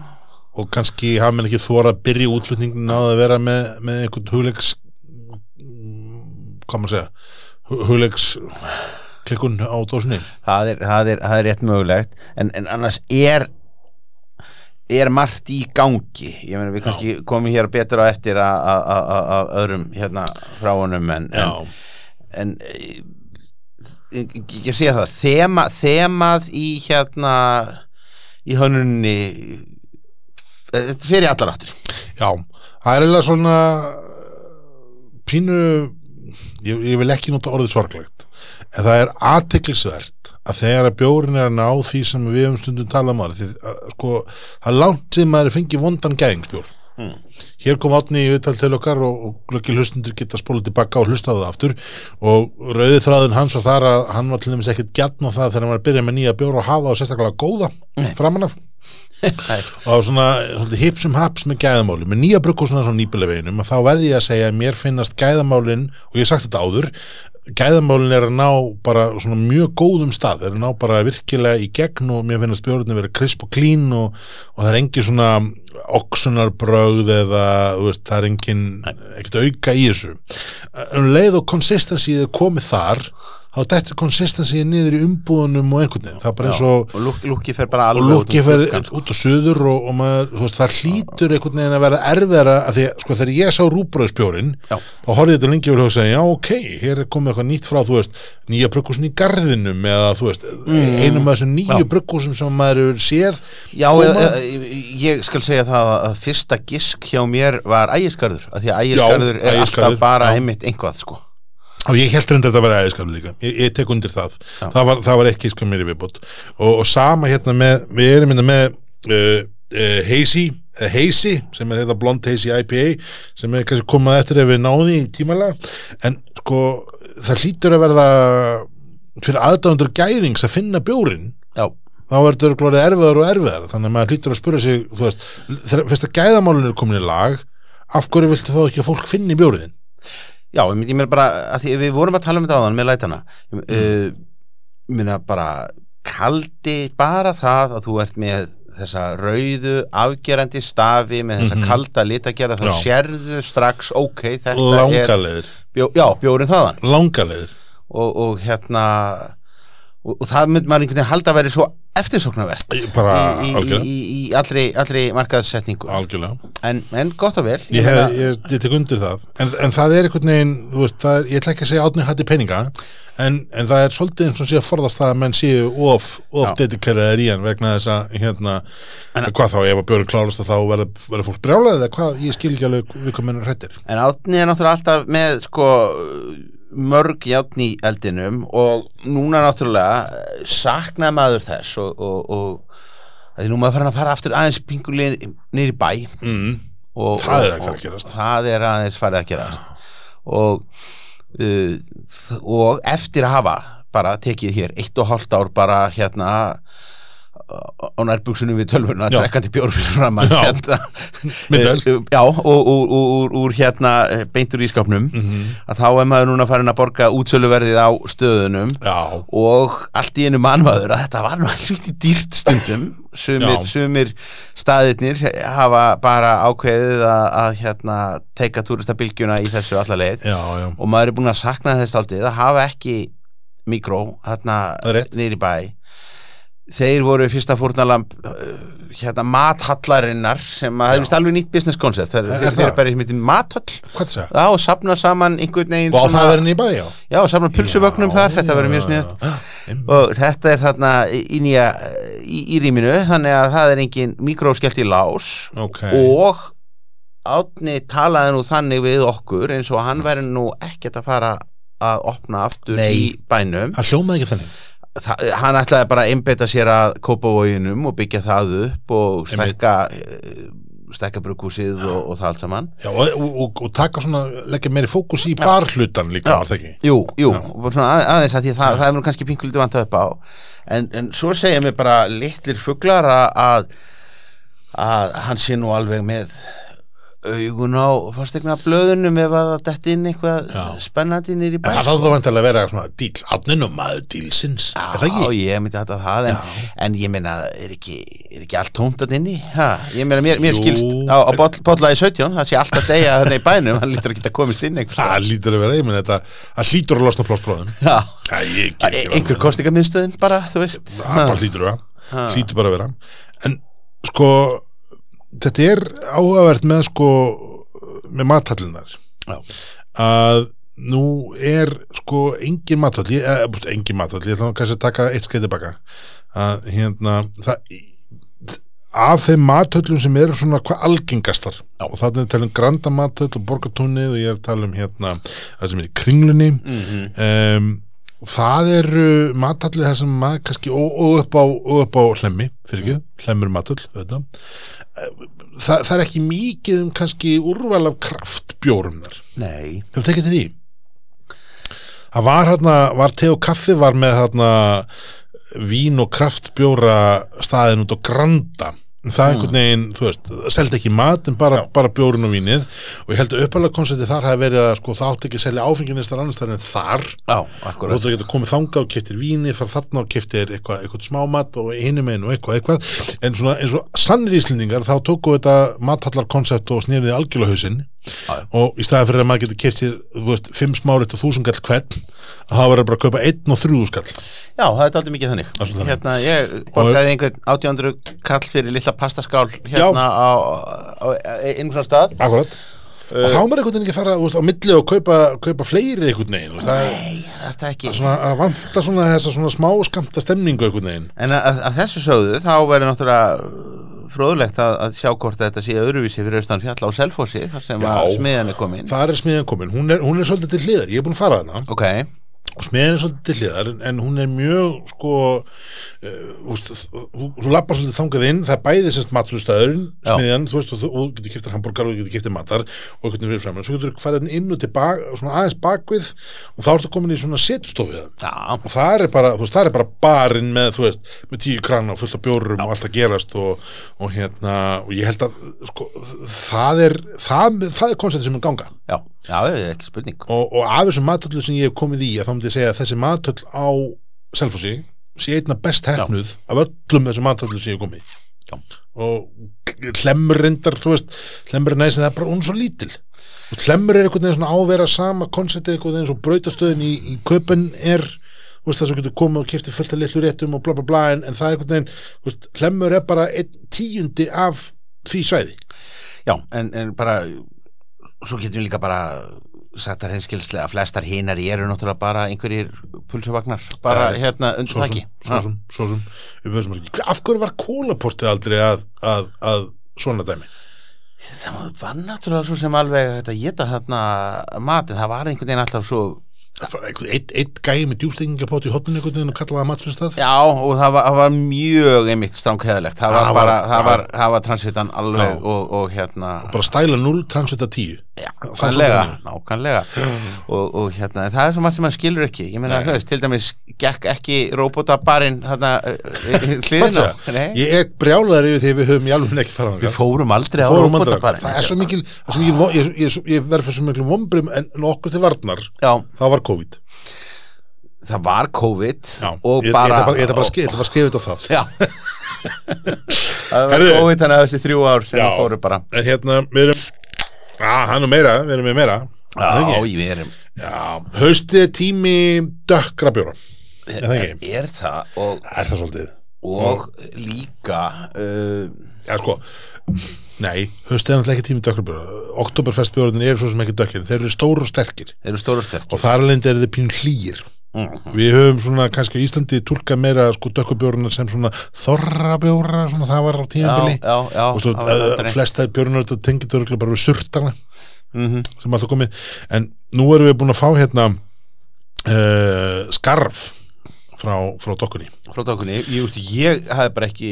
S1: og kannski hafa menn ekki þóra að byrja útflutningin á að vera með, með einhvern hugleiks hvað maður segja? Hu- hugleiks klikkun á dósinni.
S2: Það, það, það er rétt mögulegt. En, en annars er er margt í gangi. Ég meina við kannski komum hér betur á eftir að- öðrum hérna frá honum en, en, en eh, ég, sé það þema, þemað í hérna í hönnunni þetta fer í allar áttur
S1: Já, það er eiginlega svona pínu ég, ég vil ekki nota orðið sorglegt en það er aðteklisvert að þegar að bjórin er að ná því sem við um stundum tala um aðra sko, það er langt sem maður fengi vondan gæðingsbjór
S2: Mm.
S1: hér kom átni í viðtal til okkar og, og glöggil hlustundur geta spólað tilbaka og hlustaðu það aftur. Og rauði þráðun hans var þar að hann var til dæmis ekkert gjarn á það þegar hann var að byrja með nýja bjór og hafa og sérstaklega góða framan af. Og svona, svona hipsum haps með gæðamáli með nýja brukkúsuna svona nýbileveginum að þá verði ég að segja að mér finnast gæðamálin og ég hef sagt þetta áður gæðamálin er að ná bara svona mjög góðum stað, er að ná bara virkilega í gegn og mér finnast bjórnir að vera krisp og klín og, og það er engin svona oxunarbrögð eða veist, það er engin ekkert auka í þessu. Um leið og consistency er komið þar þá dettur consistency niður í umbúðunum og einhvern veginn, það er bara eins og
S2: og lúk, lúki fer bara
S1: og
S2: alveg út
S1: lukki
S2: um
S1: fyrir
S2: gluggann, sko.
S1: út á suður og, og maður, veist, það hlýtur einhvern veginn að verða erfiðara að því sko þegar ég sá rúbröðspjórin þá horfði ég þetta lengi yfir og hugsa já ok, hér er komið eitthvað nýtt frá þú veist, nýja bruggúsin í garðinum eða þú veist, einum af þessum nýju
S2: Mm.
S1: Bruggúsum sem maður hefur séð
S2: Já, eða, ég skal segja það að fyrsta gisk hjá mér var er
S1: Ægisgarður, og ég held reyndar þetta að vera æðiskarður líka. Ég, ég tek undir það, það var, það var ekki sko mér í viðbútt og, og sama hérna með við erum hérna með uh, uh, Hazy, uh, Hazy sem er þetta blond Hazy IPA sem er kannski komað eftir ef við náðum því tímalega. En sko það hlýtur að verða fyrir aðdæfundur gæðings að finna bjórin
S2: Já,
S1: þá verður þetta glórið erfiðar og erfiðar þannig að maður hlýtur að spura sig þú veist, þegar fyrst að gæðamálun er komin í lag af hverju viltu þá ekki að fólk finni bjóriðin
S2: já, ég ég meina bara, að því við vorum að tala um þetta áðan með lætana, mm. uh, ég meina bara, kaldi bara það að þú ert með þessa rauðu afgerandi stafi með þessa kalda litagerða þá sérðu strax, ok, þetta er
S1: langalegir,
S2: bjó, já, bjórin þaðan. Og, og hérna og, og það myndi maður einhvern veginn halda að veri svo eftirsóknarvert
S1: bara
S2: í, í, í, í allri, allri markaðssetningu.
S1: Algjörlega.
S2: En, en gott og vel.
S1: Ég,
S2: meina-
S1: hef, ég, ég tek undir það. En, en það er einhvern veginn, veist, er, ég ætla ekki að segja átni hætti peninga en, en það er svolítið eins og sé að forðast það að menn séu of, of dedikeraðir í hann vegna þess að hérna, hvað þá, ef að björn klárast að þá verður fólk brjálaðið eða hvað, ég skil ekki alveg við hvað menn er hrættir
S2: En átni er náttúrulega alltaf með sko mörg játn í eldinum og núna náttúrulega eh, saknaði maður þess og, og, og að því nú maður farin að fara aftur aðeins pingulega niður í bæ.
S1: Mm.
S2: og,
S1: Það er
S2: og- það er aðeins farið að gerast. Og uh, og eftir að hafa bara tekið hér eitt og hálft ár bara hérna á nærbuksunum við tölvuna
S1: Já.
S2: drekkandi bjór fyrir fram að
S1: Já.
S2: hérna
S1: Myndvel.
S2: Eh, já, og úr, hérna eh, beintur í skápnum
S1: Mhm.
S2: að þá er maður núna farin að borga útsöluverðið á stöðunum
S1: Já,
S2: og allt í einu mannmaður að þetta var nú helviti dýrt stundum sumir,
S1: Já.
S2: sumir staðirnir hafa bara ákveðið að, að hérna teika túristabilgjuna í þessu alla leið
S1: já, já
S2: og maður er búin að sakna þess aldrei að hafa ekki mikró hérna
S1: Það er rétt.
S2: niður í bæ þeir voru fyrsta fórnalamb uh, hérna mathallarinnar sem að það er vist alveg nýtt business concept. Það
S1: Er
S2: þeir bara sem heitir mathall og safna saman einhvern veginn
S1: Og það verðin í bæ, já?
S2: Já, og safna pulsuvögnum þar, þetta verður mjög snið
S1: snið
S2: og þetta er þarna í nýja í, í rýminu, þannig að það er engin mikróskellt í lás.
S1: Ok,
S2: og átni talaði nú þannig við okkur eins og hann væri nú ekkert að fara að opna aftur
S1: Nei.
S2: í bænum.
S1: Það hljómaði ekki þannig.
S2: Þa, hann ætlaði bara að einbeita sér að kópavóginum og byggja það upp og stekka eh, stekka brugghúsið og, og það allt saman.
S1: Já, og, og, og, taka svona, leggja meiri fókus í barhlutan líka, var það ekki?
S2: Jú, jú, svona að, aðeins að því að það, það er nú kannski pinkulítið vant upp á. En, en svo segja mér bara litlir fuglar að, að að hann sé nú alveg með augun á fastegna blöðunum ef að það detti inn eitthvað
S1: Já.
S2: spennandi nýr í bæ
S1: Það þarf þá vantilega að vera svona díl, og maður dílsins, er það
S2: Já,
S1: ekki?
S2: ég myndi að það en, en ég meina, er ekki, er ekki allt tómt að inni? Ha, ég meina, mér, mér skilst á, á boll, bollaði 17, það sé alltaf degja þarna í bænum, hann lítur að komast inn einhvers staðar.
S1: Það lítur að vera, ég menn þetta, það hlýtur að losna.
S2: Já,
S1: Já, ekki
S2: einhver kostingamiðstöðin bara, þú veist
S1: Það þetta er áhugavert með sko, með mathallunar.
S2: Já.
S1: Að nú er sko engin mathall, ég, eh, engin mathall, ég ætla kannski að taka eitt skeið tilbaka. Að hérna, það, af þeim mathöllum sem eru svona hvað algengastar
S2: Já.
S1: og er að tala um granda mathöll og borgatúnið og ég er að tala um hérna það sem er kringlunni
S2: Mhm.
S1: um, það eru mathallið þar sem maður kannski og, og, upp á, og upp á hlemmi fyrir ekki, hlemmur auðvitað. Eh, það, það er ekki mikið um kannski úrval af kraftbjórum þar.
S2: Nei,
S1: hefur tekið til því? Það var hérna, var te og kaffi var með hérna vín og kraftbjóra staðin út á Granda En það er einhvern veginn, þú veist, seldi ekki mat en bara, bara bjórun og vínið. Og ég held að uppalega konceptið þar hafi verið að sko það átti ekki að selja áfenginistar annars þar en þar.
S2: Já,
S1: og
S2: akkurat.
S1: Þú getur komið þangað og keftir víni fara þarna og keftir eitthvað, eitthvað smámat og hinum einu og eitthvað, eitthvað. En svona eins og sannir íslendingar þá tóku þetta mathallar koncept og snýriði algjörlega
S2: Já.
S1: og í staðan fyrir að maður getur keft sér veist, fimm smárit og þúsund gall hvern að það verður bara að kaupa einn og þrjúðu skall.
S2: Já, það er aldrei mikið þannig.
S1: Svolítið
S2: Hérna, ég borgaði einhvern 800 kall fyrir lilla pastaskál hérna á, á, á einhvern svona stað.
S1: Akkurat. Og þá er maður einhvern veginn ekki að fara veist, á milli og kaupa, kaupa fleiri einhvern veginn það
S2: Nei, er það ekki?
S1: Svona að vanta svona þessa svona smá skamta stemningu einhvern veginn.
S2: En að, að þessu sögðu þá verður náttúrulega fróðlegt að, að sjá hvort þetta sé öðruvísi fyrir austan fjalla á Selfossi þar sem
S1: Já.
S2: að smiðan er komin.
S1: Það er smiðan komin, hún er, hún er svolítið til hliðar. Ég er búin að fara þarna.
S2: Ok,
S1: og smiðan er svolítið til hliðar en, en hún er mjög sko uh, úst, þú, þú lappar svolítið þangað inn það er bæði sérst maturstæðurinn
S2: Já.
S1: smiðan, þú veist, og þú, og getur kiptir hambúrgar og þú getur kiptir matar og veginn fyrir fram svo getur þú farið inn og tilbaka svona aðeins bakvið og þá ertu komin í svona setustofið
S2: já,
S1: og það er bara, þú veist, það er bara barinn með, þú veist, með tíu krana og fullt af bjórum og allt að gerast og, og hérna, og ég held að sko, það er, það, það er
S2: já, ekki spurning
S1: og, og af þessum matöllu sem ég hef komið í að þá myndi ég segja að þessi matöll á Selfossi sé einna best hefnuð af öllum þessum matöllu sem ég hef komið í.
S2: Já.
S1: og hlemmur reyndar, þú veist hlemmur er næst, það er bara, hún er svo lítil hlemmur er einhvern veginn svona ávera sama konceptið einhvern veginn svo brautastöðin í, í köpun er veist, það sem getur komið og kiptið fullt af litlu réttum og bla bla bla en, en það er einhvern veginn, hlemmur er bara einn tíundi af því svæði
S2: Já, en, en bara svo getum við líka bara sagt að reynskilslega að flestar hinar eru náttúrulega bara einhverjir pulsuvagnar bara
S1: er-
S2: hérna undir þakki
S1: af hverju var kólaportið aldrei að, að, að svona dæmi?
S2: Það var náttúrulega svo sem alveg að geta þarna matið, það var einhvern veginn alltaf svo
S1: eitt, eitt gæi með djústingapót í hotninu einhvern veginn og kallaði það matfinnstað
S2: Já, og það var, það var mjög einmitt stránkheðalegt, það var
S1: var-
S2: var, transvitan alveg og, og hérna
S1: bara stæla 0, transvita 10
S2: Já, nákvæmlega, nákvæmlega. Og, og hérna, það er svo margt sem maður skilur ekki. Ég meina, veist, til dæmis gekk ekki robotabarinn hérna hliðin á Nei,
S1: ég er brjálaður yfir því við höfum í alveg ekki farað
S2: við fórum aldrei á robotabarinn
S1: það er svo mikil, er svo mikil ég, ég, ég, ég verð fyrir svo mikil vombrim en nokkuð til varnar
S2: Já,
S1: það var COVID.
S2: Það var COVID
S1: Já,
S2: og bara
S1: ég, ætla bara, að skrifa þetta á það.
S2: Já. Það var. COVID þannig að þessi þrjú ár sem við fórum bara.
S1: En hérna, við erum að, hann er meira, við erum með meira það
S2: Já, við erum
S1: haustið er tími dökkra bjóra Er það ekki?
S2: Er það og,
S1: Er það svolítið?
S2: og líka uh,
S1: Já, sko, nei, haustið er náttúrulega ekki tími dökkra bjóra Oktoberfest bjóraðin eru svo sem ekki dökkir Þeir eru stóru og sterkir
S2: eru stóru sterkir
S1: og þar alveg eru þið pín hlýir. Við höfum svona kannski Íslandi túlka meira sko dökkubjóruna sem svona þorrabjóra, svona það var á
S2: já
S1: og svo
S2: það
S1: uh, flesta bjórnur þetta tengið örugglega bara við surtana
S2: Mhm.
S1: sem alltaf komið, en nú erum við búin að fá hérna uh, skarf frá, frá dokkunni.
S2: Frá tókunni, ég, ég hafði bara ekki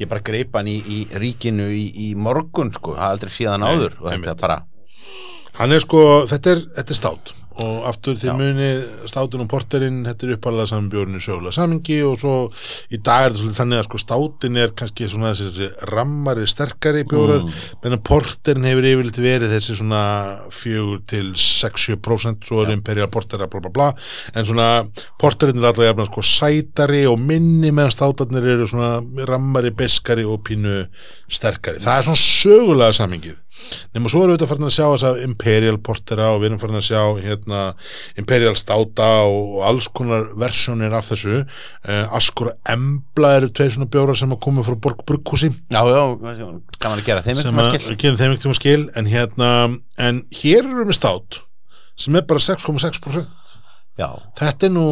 S2: ég bara greip hann í, í ríkinu í, í morgun sko, hafði aldrei síðan
S1: Nei,
S2: áður og þetta er bara,
S1: hann er sko, þetta er, þetta er stát og aftur því muni státun og porterinn, þetta er uppalega saman bjórinu sögulega samingi og svo í dag er þetta svolítið þannig að sko státin er kannski svona þessi rammari sterkari bjórar, mm. menn porterinn hefur yfirleitt verið þessi svona fjögur til 6-7% svo er imperial portera bla bla bla. En svona porterinn er alltaf sko sætari og minni meðan státarnir eru svona rammari, beskari og pínu sterkari, það er svona sögulega samingið nema svo erum við þetta farin að sjá þess að Imperial Portera og við erum farin að sjá hérna, Imperial Státa og, og alls konar versjónir af þessu. Uh, Askur Embla eru tveir svona bjórar sem að koma frá Borg Brugghúsi.
S2: Já, já, gaman að gera þeim
S1: að ekkert um skil. En hérna, en hér erum við stát sem er bara 6,6%
S2: Já,
S1: þetta er nú,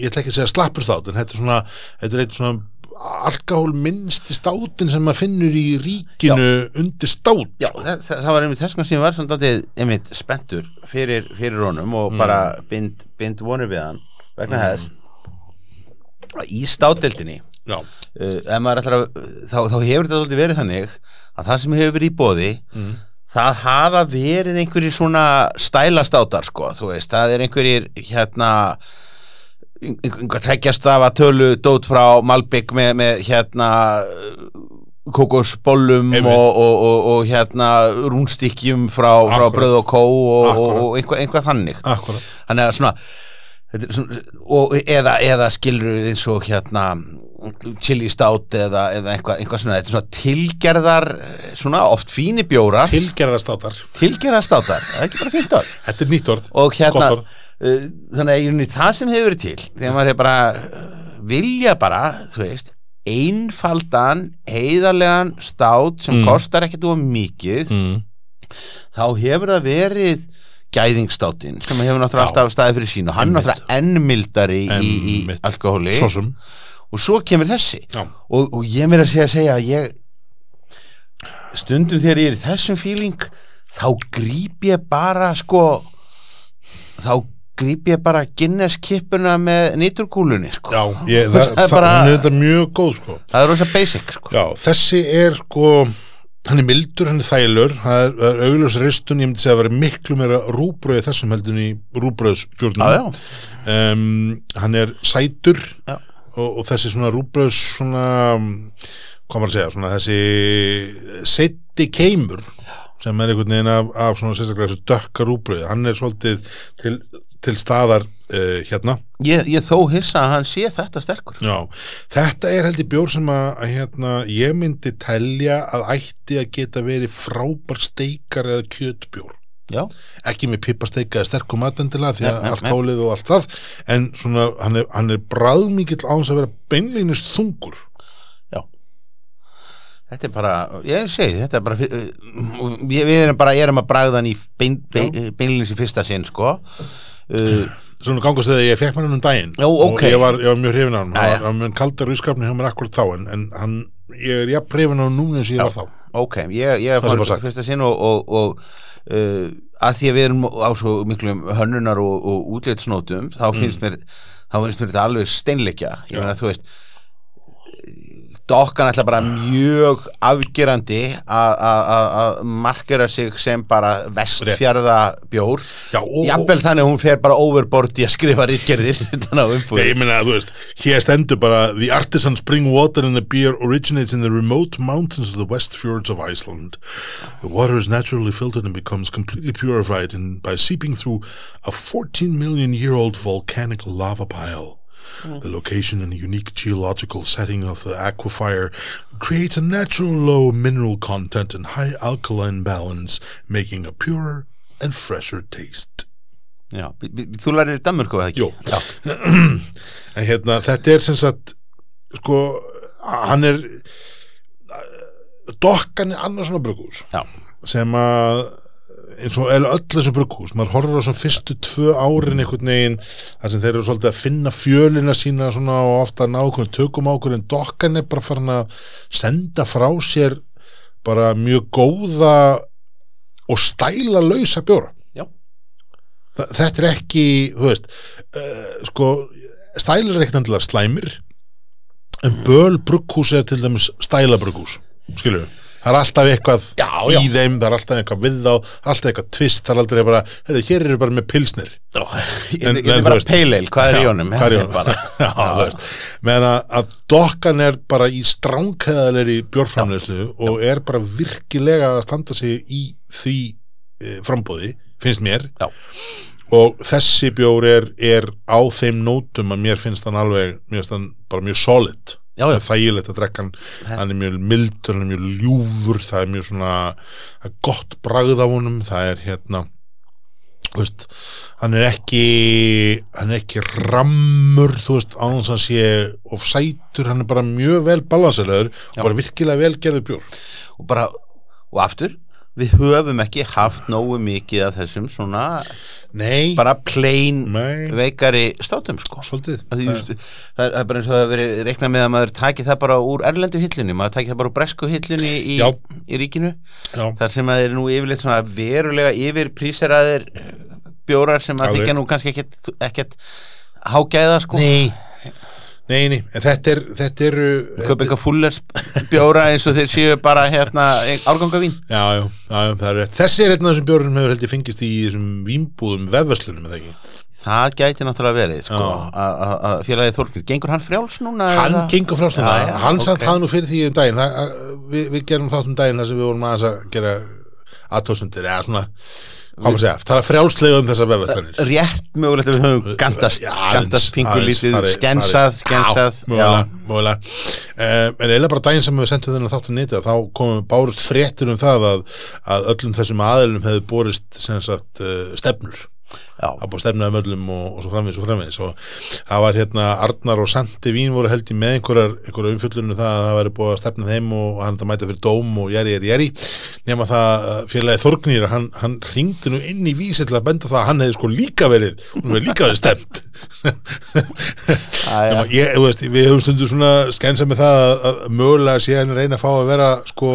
S1: ég ætla ekki að segja slappur stát en þetta er svona, þetta er eitt svona alkohól minnsti státin sem maður finnur í ríkinu undir stát
S2: já það, það, það var einmitt þess vegna sem var svona dálítið einmitt spenntur fyrir, fyrir honum og bara bind, bind vonur við hann vegna þess að í státdeldinni
S1: já,
S2: uh, að þá, þá hefur þetta dálítið verið þannig að það sem hefur verið í bóði það hafa verið einhverjir svona stælastátar sko, þú veist, það er einhverjir hérna einhver tveggjast af að tölu dót frá Malbygg með, með hérna kokosbollum og, og, og, og hérna rúnstykkjum frá, frá bröð og kó og, einhvað, einhvað þannig.
S1: Akkurat.
S2: Þannig að svona, svona og, eða, eða skilur eins og hérna chili stout eða, eða eitthvað, eitthvað svona, svona tilgerðar svona oft fíni bjórar.
S1: Tilgerðastátar,
S2: tilgerðar státar, það er ekki bara fínt orð.
S1: Þetta er nýtt orð.
S2: Og hérna
S1: Gott orð.
S2: Uh, þannig að í rauninni það sem hefur verið til þegar maður er bara uh, vilja bara, þú veist einfaldan, heiðarlegan stát sem kostar ekkert of mikið
S1: mm.
S2: þá hefur það verið gæðingstáttinn sem hefur náttúrulega alltaf staðið fyrir sín og hann er náttúrulega enn mildari í, í alkohóli.
S1: Svo sem.
S2: Og svo kemur þessi. Og, og ég meira að segja að segja að ég stundum þegar ég er í þessum fíling þá gríp ég bara sko þá gríp ég bara Guinness kippuna með nýturkúlunni sko.
S1: Já, ég, það, það,
S2: það er bara-
S1: hún er þetta mjög góð sko.
S2: það er rosa basic sko.
S1: Já, þessi er sko hann er mildur, hann er þælur það er, það er augljós ristun, ég myndi segja að vera miklu meira rúbröði þessum heldur en í rúbröðsbjörnum um, hann er sætur og, og þessi svona rúbröðs svona, hvað maður að segja svona þessi setti keimur sem er einhvern veginn af, af svona sérstaklega þessu dökka rúbröði hann er svolítið til, til staðar uh, hérna.
S2: Ég, ég þó hissa að hann sé þetta sterkur.
S1: Já, þetta er heldur bjór sem að, að hérna, ég myndi telja að ætti að geta verið frábær steikar eða kjötbjór.
S2: Já,
S1: ekki með pipasteika eða sterkum matendilega því að allt
S2: nei.
S1: hálið og allt það en svona, hann er, hann er bræðmikill á þess að vera beinlínist þungur.
S2: Já. Þetta er bara, ég segi þetta er bara uh, við, erum bara erum að bragða hann í bein, bein, beinlins í fyrsta sinn sko uh,
S1: svona gangast þegar ég fekk mann um daginn.
S2: Já,
S1: og
S2: ok.
S1: ég var, ég var mjög hrifin á hann hann var- hann mjög kaldar ískapni hjá mér akkur þá en, en hann, ég er jafn hrifin á hann núna eins og ég var þá.
S2: Ok, ég, ég
S1: var sagt.
S2: fyrsta sinn og, og, og uh, að því að við erum á svo miklum hönnunar og, og útlitsnótum þá finnst mér þá finnst mér þetta alveg steinleikja. Ég
S1: Mm.
S2: Meina þú veist dokkan ætla bara mjög afgerandi að- að að- að markera sig sem bara vestfjarða bjór
S1: Já, og-
S2: jafnvel þannig að hún fer bara overboard í að skrifa rítgerðir
S1: ég meina, þú veist, hér stendur bara The artisan spring water in the beer originates in the remote mountains of the west fjords of Iceland. The water is naturally filtered and becomes completely purified by seeping through a 14 million year old volcanic lava pile. The location and unique geological setting of the aquifer creates a natural low mineral content and high alkaline balance, making a purer and fresher taste.
S2: Já, b- b- þú lærir Danmörku eða ekki?
S1: Jú.
S2: Já,
S1: en hérna, þetta er sem sagt sko, hann er dokkan er annars svona bruggús
S2: já,
S1: sem að eins og eða öll þessu bruggús, maður horfir á svona fyrstu tvö árin einhvern veginn þar sem þeir eru svolítið að finna fjölina sína svona og ofta ná okkur tökum á okkur en dokkan er bara farin að senda frá sér bara mjög góða og stæla lausa bjóra þetta er ekki, þú veist uh, sko, stælar er ekkert endilega slæmir en böl brugghús er til dæmis stæla brugghús við, það er alltaf eitthvað
S2: Já, já.
S1: í þeim, það er alltaf eitthvað við þá alltaf eitthvað tvist, það er aldrei bara heyrðu, hér eru bara með pilsnir
S2: Ó, Ég
S1: En-
S2: ég er bara peileil, hvað er í
S1: Já,
S2: honum?
S1: hvað er í honum? Já, meðan að, dokkan er bara í stránkæðalegri bjórframleyslu og er bara virkilega að standa sig í því e, frambóði, finnst mér
S2: Já.
S1: og þessi bjór er, er á þeim nótum að mér finnst hann alveg, mér finnst hann bara mjög solid
S2: Já, já.
S1: Það er þægilegt að drekka hann. Hann er mjög mildur, hann er mjög ljúfur það er mjög svona er gott bragð af honum, það er hérna veist, hann er ekki hann er ekki rammur þú veist, án þess að hann sé of sætur, hann er bara mjög vel balanseraður og bara virkilega vel gerður bjór.
S2: Og bara, og aftur við höfum ekki haft nógu mikið af þessum svona
S1: Nei,
S2: bara plain
S1: Nei.
S2: veikari státum sko.
S1: Svolítið.
S2: Það, það, það er bara eins og að veri reiknað með að maður taki það bara úr erlendu hillunni maður taki það bara úr bresku hillunni í, í ríkinu
S1: Já,
S2: þar sem að þeir nú yfirleitt svona verulega yfir príseraðir bjórar sem að þykja nú kannski ekkert, ekkert hágæða sko.
S1: Nei, nei, nei, þetta er þetta eru
S2: köpa eitthvað fullers bjóra eins og þeir séu bara hérna árgangavín
S1: Já, já, já, það er rétt Þessi er af þessum bjórum sem hefur held ég fengist í þessum vínbúðum vefverslunum, eða ekki
S2: það gæti náttúrulega verið sko, að- félagið Þorkir gengur hann frjáls núna?
S1: Hann
S2: eða?
S1: gengur frá svona,
S2: Já, já,
S1: hann satt
S2: ok.
S1: það nú fyrir því um daginn það, að, við, við gerum þátt um daginn þar sem við vorum aðeins að gera aðtóðsundir eða svona, segja það er frjálslega um þessar vefverslunir
S2: rétt mögulegt að við höfum gandast
S1: Já,
S2: gandast
S1: aðeins,
S2: pingu
S1: aðeins,
S2: lítið,
S1: farið-
S2: skensað skensað,
S1: Já, mögulega, um, en eiginlega bara daginn sem við sendum þennan þáttu nýtið þá komum bárust fréttir um það að, að öllum þessum aðilum hefði borist sagt uh, stefnur
S2: Já.
S1: að búið stefnaðum öllum og, og svo framvegis og framvegis og það var hérna Arnar og Sandi Vín voru held í með einhverjar, einhverjar umfjöllunum það að það væri búið að stefna þeim og, hann þetta mæta fyrir dóm og jæri, jæri, jæri nema það að félagið Þorgnýr hann, hann ringdi nú inn í vísi til að benda það að hann hefði sko líka verið hún hefði líka verið stemt. Nema, ég, veist, við höfum stundu svona skænsa með það að, að mögulega sé hann reyna að fá að vera sko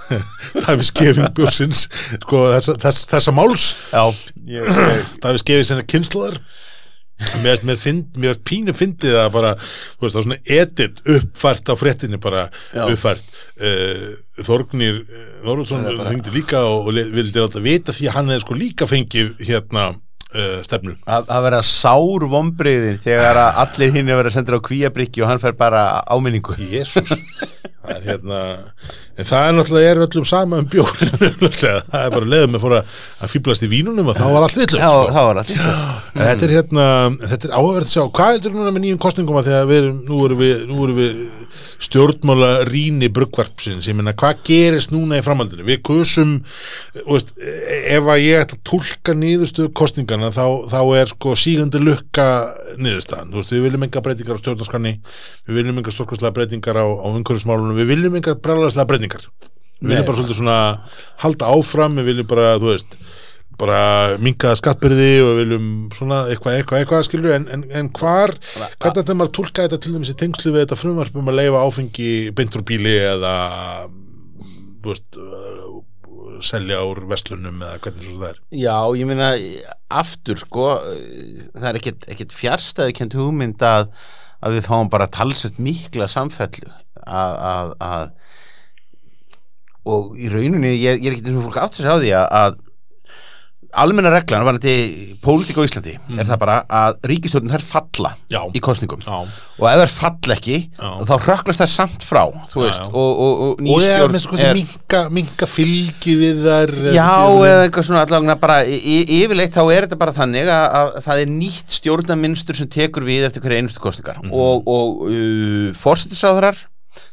S1: Davíð Skefing bjórsins sko þessa, þess, þessa máls
S2: Já, ég, ég,
S1: Davíð Skefing sinna kynnslóðar mér, mér, mér pínu fyndið að bara, þú veist, það svona edit uppfært á fréttinni bara
S2: Já.
S1: uppfært uh, Þorgnir Þorvaldsson hengdi líka og, og vildi alltaf vita því að hann hefði sko líka fengið hérna uh, stefnu.
S2: Að að vera sár vombriðin þegar að allir hinn er verið að senda á kvíabryggi og hann fer bara áminningu
S1: Jésús það hérna en það er náttúrulega er öllum sama um bjórin það er bara leiðum með fóra að fýblast í vínunum og þá var allt villust
S2: Já,
S1: sko.
S2: það
S1: þetta er hérna, er áhverð að sjá. Hvað er þetta núna með nýjum kostningum að því að við nú erum við, nú erum við stjórnmála rýni bruggvarpsins. Ég meina hvað gerist núna í framhaldinu? Við kusum, veist ef að ég ætla að tólka niðurstöðu kostningana þá, þá er sko sígandi lukka niðurstaðan, þú veist við viljum enga breytingar á stjórnarskanni, við viljum enga stórkostlega breytingar á, á umhverfismálunum, við viljum enga breytingar, við viljum bara svolítið svona halda áfram, við viljum bara, þú veist bara minkaða skattbyrði og viljum svona eitthvað, eitthvað, eitthvað skilur en, en, en hvar, hvernig þetta maður að tólka þetta til í tengslu við þetta frumvarp um að leifa áfengi beintur bíli eða veist uh, selja úr vestlunum eða hvernig svo það er?
S2: Já, ég meina aftur sko það er ekkit fjárstæðu kent hugmynd að, að við fáum bara talsett mikla samfellu að, að, að og í rauninni ég, ég er ekkit eins og fólk átt sér á því að, að almenna reglan var þetta pólitík á Íslandi er það bara að ríkistjórnum þær falla
S1: Já.
S2: í kostningum
S1: Já.
S2: og ef þær falla ekki þá röklast þær samt frá veist, og, og, og ný
S1: og sko er... minka, minka fylgi við þær
S2: Já, eða eitthvað svona allavega bara yfirleitt þá er þetta bara þannig að, að það er nýtt stjórnarmynstur sem tekur við eftir hverja einustu kostningar og, og uh, fórsetisráðurar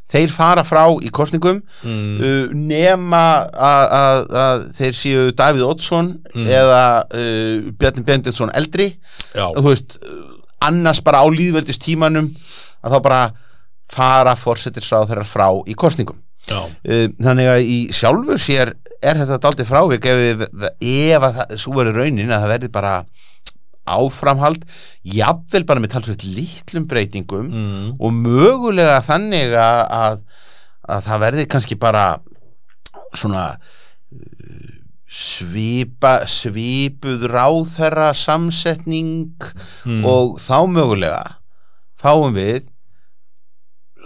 S2: þeir fara frá í kostningum uh, nema að, þeir séu Davíð Oddsson eða uh, Bjarni Bendinsson eldri. Veist, uh, annars bara á líðveldist tímanum að þá bara fara fórsetisráðurar frá í kostningum. Uh, þannig að í sjálfu sér er þetta daldið frávik ef, við- ef að það, svo verður raunin að það verði bara áframhald jafnvel bara með talsveit litlum breytingum
S1: Mm.
S2: og mögulega þannig að, að, að það verði kannski bara svona uh, svipa svipuð ráðherra samsetning og þá mögulega fáum við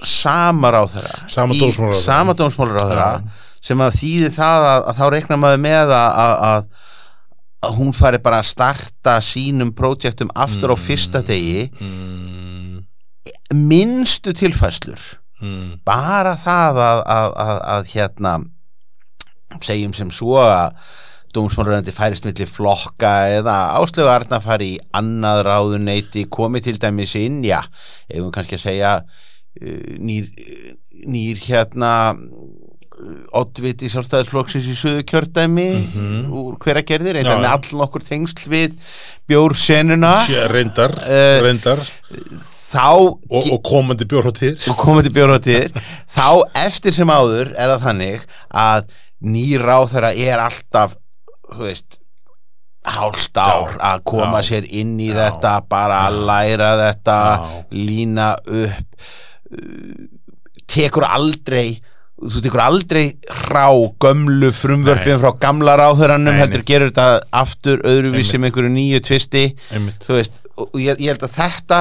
S2: sama ráðherra
S1: Sama
S2: sama dómsmálaráðherra sem að þýði það að, að þá reikna maður með að, að, að, hún fari bara að starta sínum prójektum aftur á fyrsta degi.
S1: mm,
S2: minnstu tilfæslur
S1: mm,
S2: bara það að, að, að, að hérna segjum sem svo að dómsmáluröndi færist milli flokka eða áslögu Arna fari í annað ráðuneyti komið til dæmis inn, já, ef við kannski að segja uh, nýr, nýr hérna oddviti sjálfstæðisflokksins í söðu kjördæmi úr hverja gerðir,
S1: Já,
S2: eitthvað með
S1: já.
S2: all okkur tengsl við bjórsenuna.
S1: Reyndar,
S2: Eh,
S1: reyndar. og, og komandi bjórhóttir
S2: og komið til bjórhátíðir. Þá eftir sem áður er það þannig að nýr ráþæra er alltaf þú veist hálft ár
S1: Já,
S2: að koma
S1: já,
S2: sér inn í
S1: já,
S2: þetta bara að læra þetta
S1: Já.
S2: lína upp uh, tekur aldrei þú tekur aldrei hrá gömlu frumvörpum frá gamla
S1: Nei,
S2: heldur gerur þetta aftur öðruvísi með einhverju nýju tvisti. Þú veist, og ég, ég held að þetta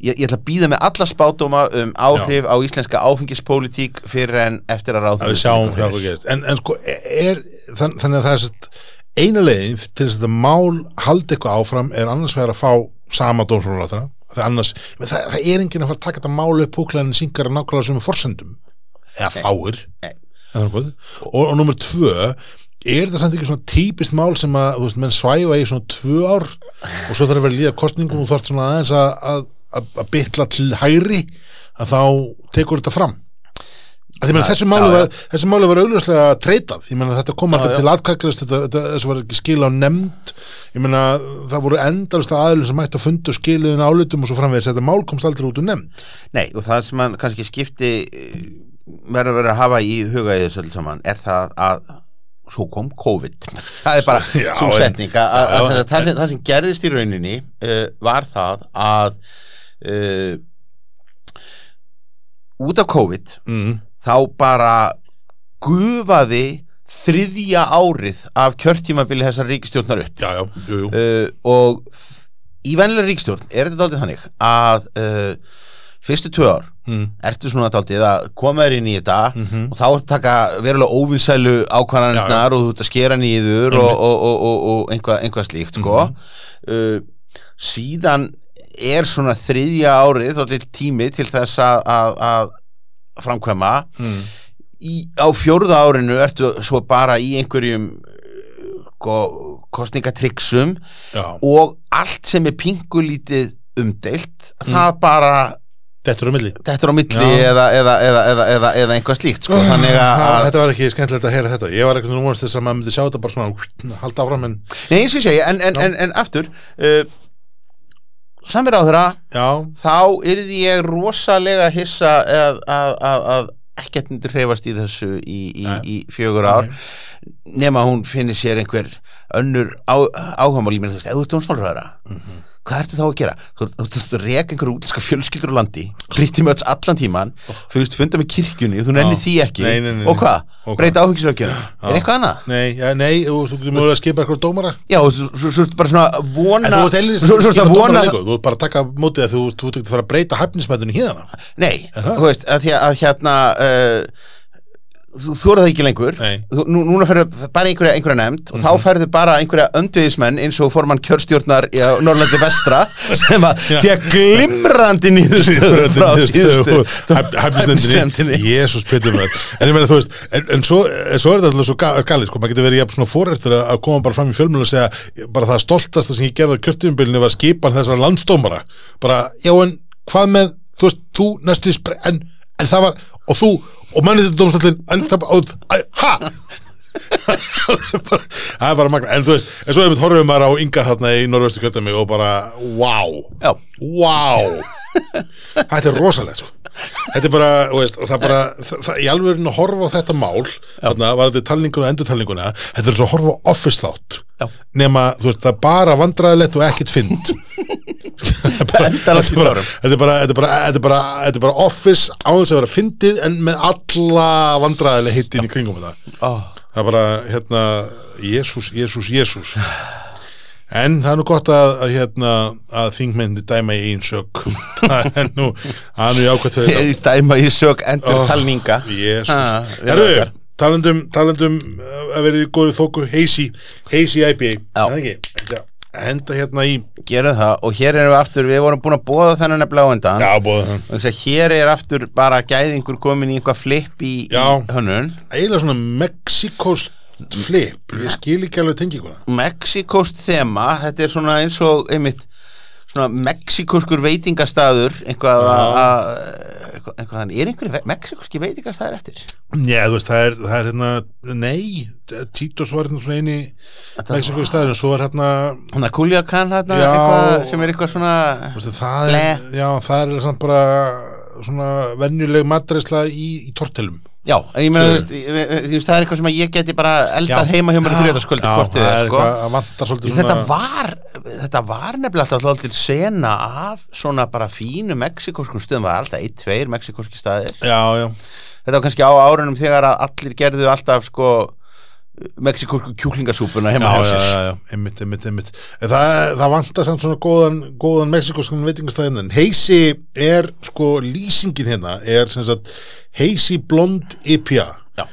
S2: ég, ég ætla að býða með alla spátdóma um áhrif á íslenska áfengispólitík fyrir en eftir að
S1: gerist. En, en sko, er, þann, þannig að það er sett, eina leiðin til þess að þetta mál haldi eitthvað áfram er annars vegar að fá sama dómsvonarláttara það, annars, það, það er enginn að fara að taka þetta mál upp púklaðin syngar að nákvæmlega sem forsendum eða fáir. Og, og nummer tvö er það samt ekki svona típist mál sem að þú veist, menn svæfa í svona tvö ár og svo þarf að vera líða kostningum og þú þarf svona aðeins að, að, að, bytla til hægri að þá tekur þetta fram? Meina þessu
S2: já.
S1: var þessu máli var augljóslega treytað ég meina þetta kom alltaf til þetta, þessu var ekki skil á nefnd. Ég meina það voru endalist aðlum sem mætti að fundu skiluðin álitum og svo framvegis. Þetta mál komst aldrei út úr nefnd.
S2: Nei, og það sem mann kannski skipti verður vera að hafa í huga í þessu öll saman er það að svo kom COVID. Það er bara svo
S1: en-
S2: setning að, að,
S1: já,
S2: að,
S1: já,
S2: að það, sem, það sem gerðist í rauninni uh, var það að uh, út af COVID
S1: mm.
S2: þá bara gufaði þriðja árið af kjörtímabili þessar ríkistjórnar upp.
S1: Já, já, jú, jú.
S2: Uh, og í venlega ríkistjórn er þetta daldið þannig að uh, fyrstu tvö ár
S1: mm.
S2: ertu svona daldið að koma þér inn í þetta
S1: Mhm.
S2: og þá ertu að taka verulega óvinsælu ákvarðanirnar og þú ert að skera nýður og, og, og, og, og einhvað, einhvað slíkt sko.
S1: Mhm.
S2: uh, síðan er svona þriðja árið þá tími til þess að, að, að framkvæma
S1: Mm.
S2: í, á fjórða árinu ertu svo bara í einhverjum uh, ko- kostningatryggsum og allt sem er pingulítið umdeilt
S1: Mm.
S2: það bara
S1: þetta er á milli.
S2: Þetta er á milli eða, eða, eða, eða, eða, eða einhvað slíkt sko. að
S1: þetta var ekki skemmtilegt að heyra þetta. Ég var eitthvað vonast þess að maður myndi sjá þetta bara svona halda áfram en
S2: nei, eins og ég en, en, en, en aftur uh, samir á þeirra
S1: já,
S2: þá yrði ég rosalega hissa að, að, að, að ekkert myndi hreyfast í þessu í, í, í fjögur ár nema hún finnir sér einhver önnur áhagamál í mér, þú veist, ef þú ert dómsmálræðara hvað ertu þá að gera? Þú ert- þú ert að reka einhverju útlæska fjölskyldur á landi með öll allan tíman þú veist, funda með kirkjunni, þú nennir
S1: Já.
S2: því ekki
S1: Nei, nei, nei,
S2: og hvað?
S1: Og?
S2: Breyta áfengisrökjuna er eitthvað annað?
S1: nei, já, nei þú, þú getur mögulega að skipa eitthvað dómara
S2: Já, og svo ertu bara svona vona
S1: þú ert þú ert bara að taka mótið að þú, þú ert að fara að breyta hæfnismættunni hérna
S2: Nei, þú veist, að, hérna uh, þú þóra það ekki lengur. Þú, nú, núna ferðu bara einhverja, einhverja nefnd og þá ferðu bara einhverja öndviðismenn eins og formann kjörstjórnar í Norrlandi vestra sem að því að glimrandi nýðustöðu frá síðustu.
S1: Jésús Pétur maður en ég meina þú veist, en, en svo, svo er þetta alltaf svo ga- galið, sko, maður getur verið jafn svona fórrættur að koma bara fram í fjölmjölu og segja bara það stoltasta sem ég gerði á kjörtíumbilinu var skipan þessar landsdómara. Bara, já en hvað með þú veist, þú næstu en, en það var, og þú, og mannið þetta dómstallin en það bara, og, æ, ha? Það er bara magna en þú veist, en svo hefum við horfum maður á ynga þarna í norðvestu kjördæmi og bara, wow.
S2: Já,
S1: Vá Þetta er rosalegt sko. Þetta er bara, veist, það bara það, það, í alveg að horfa á þetta mál þarna var þetta talninguna og endurtalninguna þetta er svo að horfa á office þátt.
S2: Já.
S1: nema, þú veist, það er bara vandræðilegt og ekkert fynd þetta, er bara,
S2: tárum.
S1: þetta, bara, þetta, bara, þetta, bara, þetta bara office á þess að vera fyndið en með alla vandræðileg hittin í kringum þetta.
S2: Ó,
S1: það er bara, hérna Jésús, Jésús, Jésús en það er nú gott að, að hérna, að þingmenni dæma í einn sök. Það er nú, það fyrir
S2: ég dæma í sög endur talninga.
S1: Jésús, talandum, uh, að verið í góðu þóku Hazy, Hazy IPA
S2: Já.
S1: Er það ekki? Henda hérna í.
S2: Gerum það og hér erum við aftur, við vorum búin að bóða þennan nefnilega á undan.
S1: Já, bóða
S2: að hér er aftur bara gæðingur komin í einhvað flip í, í hönnun.
S1: Eiginlega svona Mexikost flip ég skil ekki alveg tenginguna
S2: Mexikost þema, þetta er svona eins og einmitt svona mexikoskur veitingastaður eitthvað
S1: Já.
S2: að að- eitthvað, eitthvað þannig, er einhverju ve- mexikoski veitingastaður eftir?
S1: já, þú veist, það er, það er hérna nei, Títos var hérna svona eini Mexiko staðurinn, svo er hérna
S2: Þannig að Culiacan hérna, eitthvað sem er eitthvað svona
S1: veist, það er, já, það er samt bara svona venjuleg matreisla í, í tortelum
S2: Já, en ég meina, þú veist, það er eitthvað sem ég geti bara eldað heima hjá mér
S1: það
S2: er,
S1: er
S2: sko Þetta
S1: svona
S2: var, þetta var nefnilega alltaf alltaf sena af svona bara fínu mexikoskum stöðum, var alltaf ein, tveir mexikoski staðir.
S1: já, já,
S2: Þetta var kannski á árunum þegar að allir gerðu alltaf sko mexikosku kjúklingasúpuna heima
S1: já,
S2: hjá
S1: já,
S2: sér.
S1: já, einmitt, einmitt, einmitt það, það vantar samt svona góðan, góðan mexikoskan veitingastæðin en Heisi er, sko, lýsingin hérna er sem sagt Heisi blond IPA
S2: Já.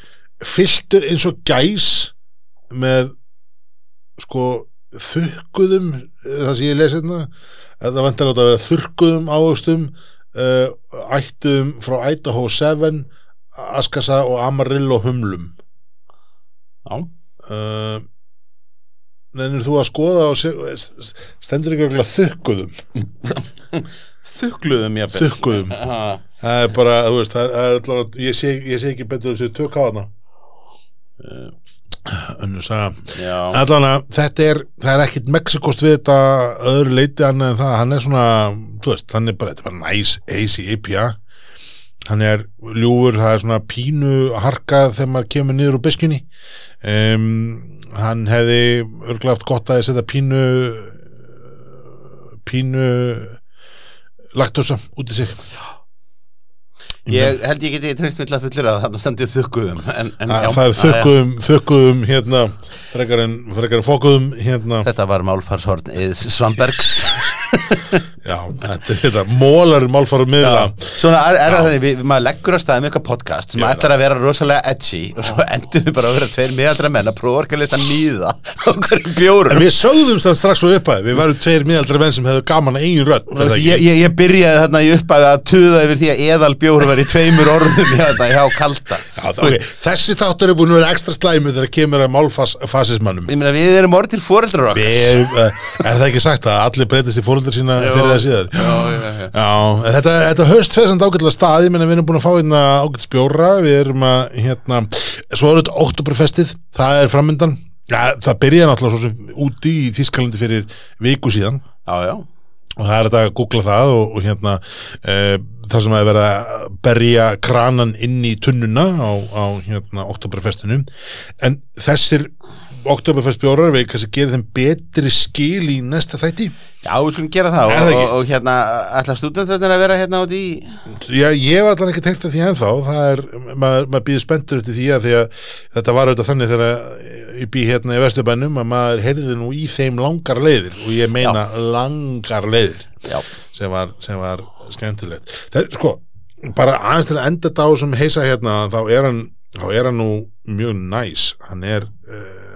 S1: fylltur eins og gæs með sko þurrkuðum það sem ég lesi hérna það vantar átt að vera þurrkuðum ávöxtum uh, ættum frá Idaho 7 Askasa og Amarillo humlum. Uh, nefnir þú að skoða og stendur ekki okkur þurrkuðum
S2: Þukluðum ég
S1: þurrkuðum það er bara, þú veist, það er, allavega, ég, sé, ég sé ekki betur þessu tök á hana
S2: Já,
S1: allavega, þetta er, það er ekkit Mexikost við þetta öðru leiti annað en það, hann er svona þú veist, hann er bara, þetta er bara nice, easy IPA hann er ljúfur, það er svona pínu harkað þegar maður kemur niður úr biskunni um, hann hefði örglega haft gott að setja pínu pínu laktosa út í sig.
S2: Ég held ég geti að fullir að þarna stendið þukkuðum en, en
S1: Að það er þökkuðum, þökkuðum hérna, frekar en, frekar en fókuðum hérna.
S2: Þetta var málfarshorn Svambergs
S1: já, þetta er þetta mólar málfærum miðla.
S2: Svona er, er það þannig, við, maður leggur að staðum eitthvað podcast sem
S1: Já,
S2: ætlar að vera rosalega edgy og svo endur við bara að vera tveir miðaldra menn að prófa að lesa nýða á hverju
S1: En
S2: bjórum
S1: við sögðum það strax svo upphæði, við varum tveir miðaldra menn sem hefðu gaman að eigin rödd
S2: Þú veist, ég, ég, ég byrjaði þarna í uppæði að tuða yfir því að eðal bjóru var í tveimur orðum hérna hjá kalda.
S1: Já, það, okay. Þessi þáttur er búin að vera ekstra slæmu þegar kemur að málfasismannum
S2: Ég meina við erum orðir fóreldrar okkar.
S1: Uh, er það ekki sagt að allir breytist í fóröldar sína
S2: Jú.
S1: fyrir það síðar.
S2: Já, já, já.
S1: Já, þetta, þetta höst fyrir samt ágætlega stað, ég menna við erum búin að fá hérna ágætt spjóra, við erum að hérna, svo er þetta oktoberfestið, það er framöndan, það byrjaði náttúrulega svo sem úti í Þískalandi fyrir viku síðan.
S2: Já, já.
S1: Og það er þetta að googla það og, og hérna e, það sem að vera að berja kranan inn í tunnuna á, á hérna oktoberfestinu en þessir oktoberfestbjórar við kannski gerir þeim betri skil í næsta þætti?
S2: Já, við skulum gera það og,
S1: það
S2: og, og hérna, ætla stúdentarnir að vera hérna út í
S1: Já, ég var allan ekki tengt að því ennþá. Það er, maður, maður býður spenntur eftir því að því að þetta var auðvitað þannig þegar ég bý hérna í Vesturbænum að maður heyrði nú í þeim langar leiðir og ég meina langar leiðir
S2: Já,
S1: sem var, var skemmtilegt. Það sko, bara aðeins til að enda þetta á sem heisa hérna, þá er hann þá er hann nú mjög næs. Hann er uh,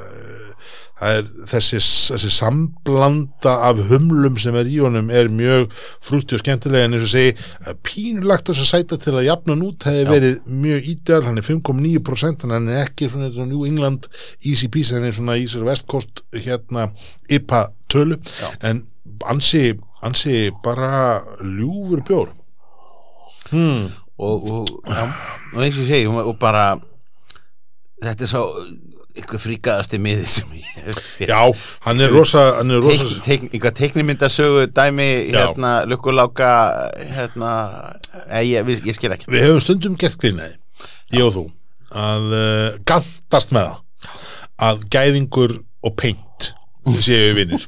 S1: er þessi, þessi samblanda af humlum sem er í honum er mjög frútti og skemmtilega en eins og segi, pínulagt þess að sæta til að jafna hann út hefði verið mjög ídeal, hann er 5,9% en hann er ekki svona, New England easy peasy, hann er svona í sér West Coast hérna IPA tölu
S2: Já.
S1: en ansi, ansi bara ljúfur bjór hmm.
S2: og, og, og eins og segi og bara þetta er svo ykkur fríkaðasti miði sem ég.
S1: Já, hann er rosa,
S2: einhver teiknimyndasögu dæmi hérna, lukkuláka hérna, eh, ég, ég, ég skil ekki
S1: Við hefum stundum gett grínaði, ég og þú að uh, gantast með það að gæðingur og peint séu vinnir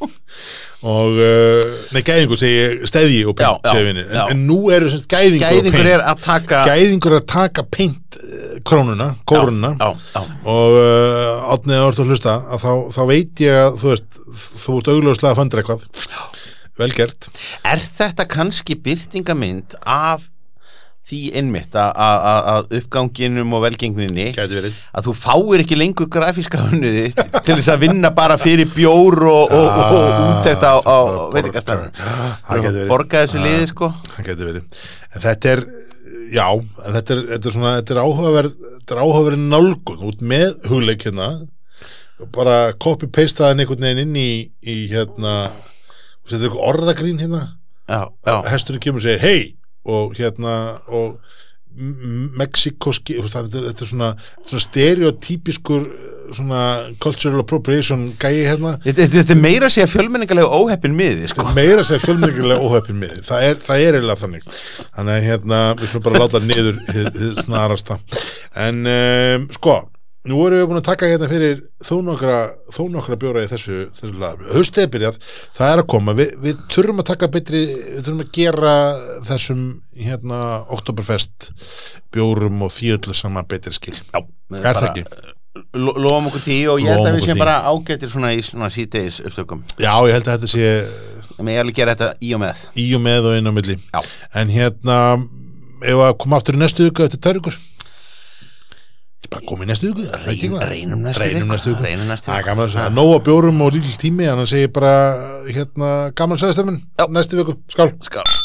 S1: og uh, nei, gæðingur segi steðji og peint séu vinnir en, en nú eru semst gæðingur, og
S2: gæðingur
S1: peint
S2: er að taka
S1: gæðingur er að taka peint uh, krónuna, kórununa. og uh, átnið að orða að hlusta að þá, þá veit ég að þú veist þú ert augljóslega að fandra eitthvað. Vel gert.
S2: Er þetta kannski byrtingamynd af því innmitt að- uppganginum og velgengninni að þú fáir ekki lengur grafíska hönnuði til þess að vinna bara fyrir bjór og, og, og, og útækt á, á
S1: gæti verið.
S2: borga þessu liði sko.
S1: þetta er, já, þetta er, þetta er svona, þetta er áhugaverð Þetta er áhugaverð nálgun. Út með hugleik hérna bara copy-pastaðan einhvern veginn inn í, í hérna þetta er orðagrín hérna.
S2: Já, já,
S1: hesturinn kemur og segir hei og hérna og Mexikoski þetta, þetta er svona, svona stereotypiskur svona cultural appropriation gæi hérna.
S2: Þetta, þetta er meira að segja fjölmenningarlega óheppin miði sko.
S1: meira að segja fjölmyndilega óhefpin með það er, það er eiginlega þannig. Þannig að hérna, við skulum bara láta niður snarasta. En um, sko, nú erum við búin að taka hérna fyrir þó nokkra þó nokkra bjóra í þessu, þessu lag. Haustið er byrjað, það er að koma. Við, við þurfum að taka betri, við þurfum að gera þessum hérna Oktoberfest bjórum og því öllu saman betri skil.
S2: Já,
S1: er það ekki?
S2: Lo- Lofum okkur því og ég held að við séum bara ágættir svona í svona síðdeis upptökum.
S1: Já, ég held að þetta sé
S2: en ég alveg gera þetta í og með.
S1: Í og með og inn á milli.
S2: Já.
S1: en hérna ef að koma aftur í næstu viku eftir tærugur ekki bara koma í næstu eitthvað?
S2: Reynum
S1: reynum næstu
S2: næstu
S1: það er gaman að segja nóg að bjórum og lítill tími þannig að segja bara hérna gaman sæðistemmin
S2: Já.
S1: næstu viku, skál.
S2: Skál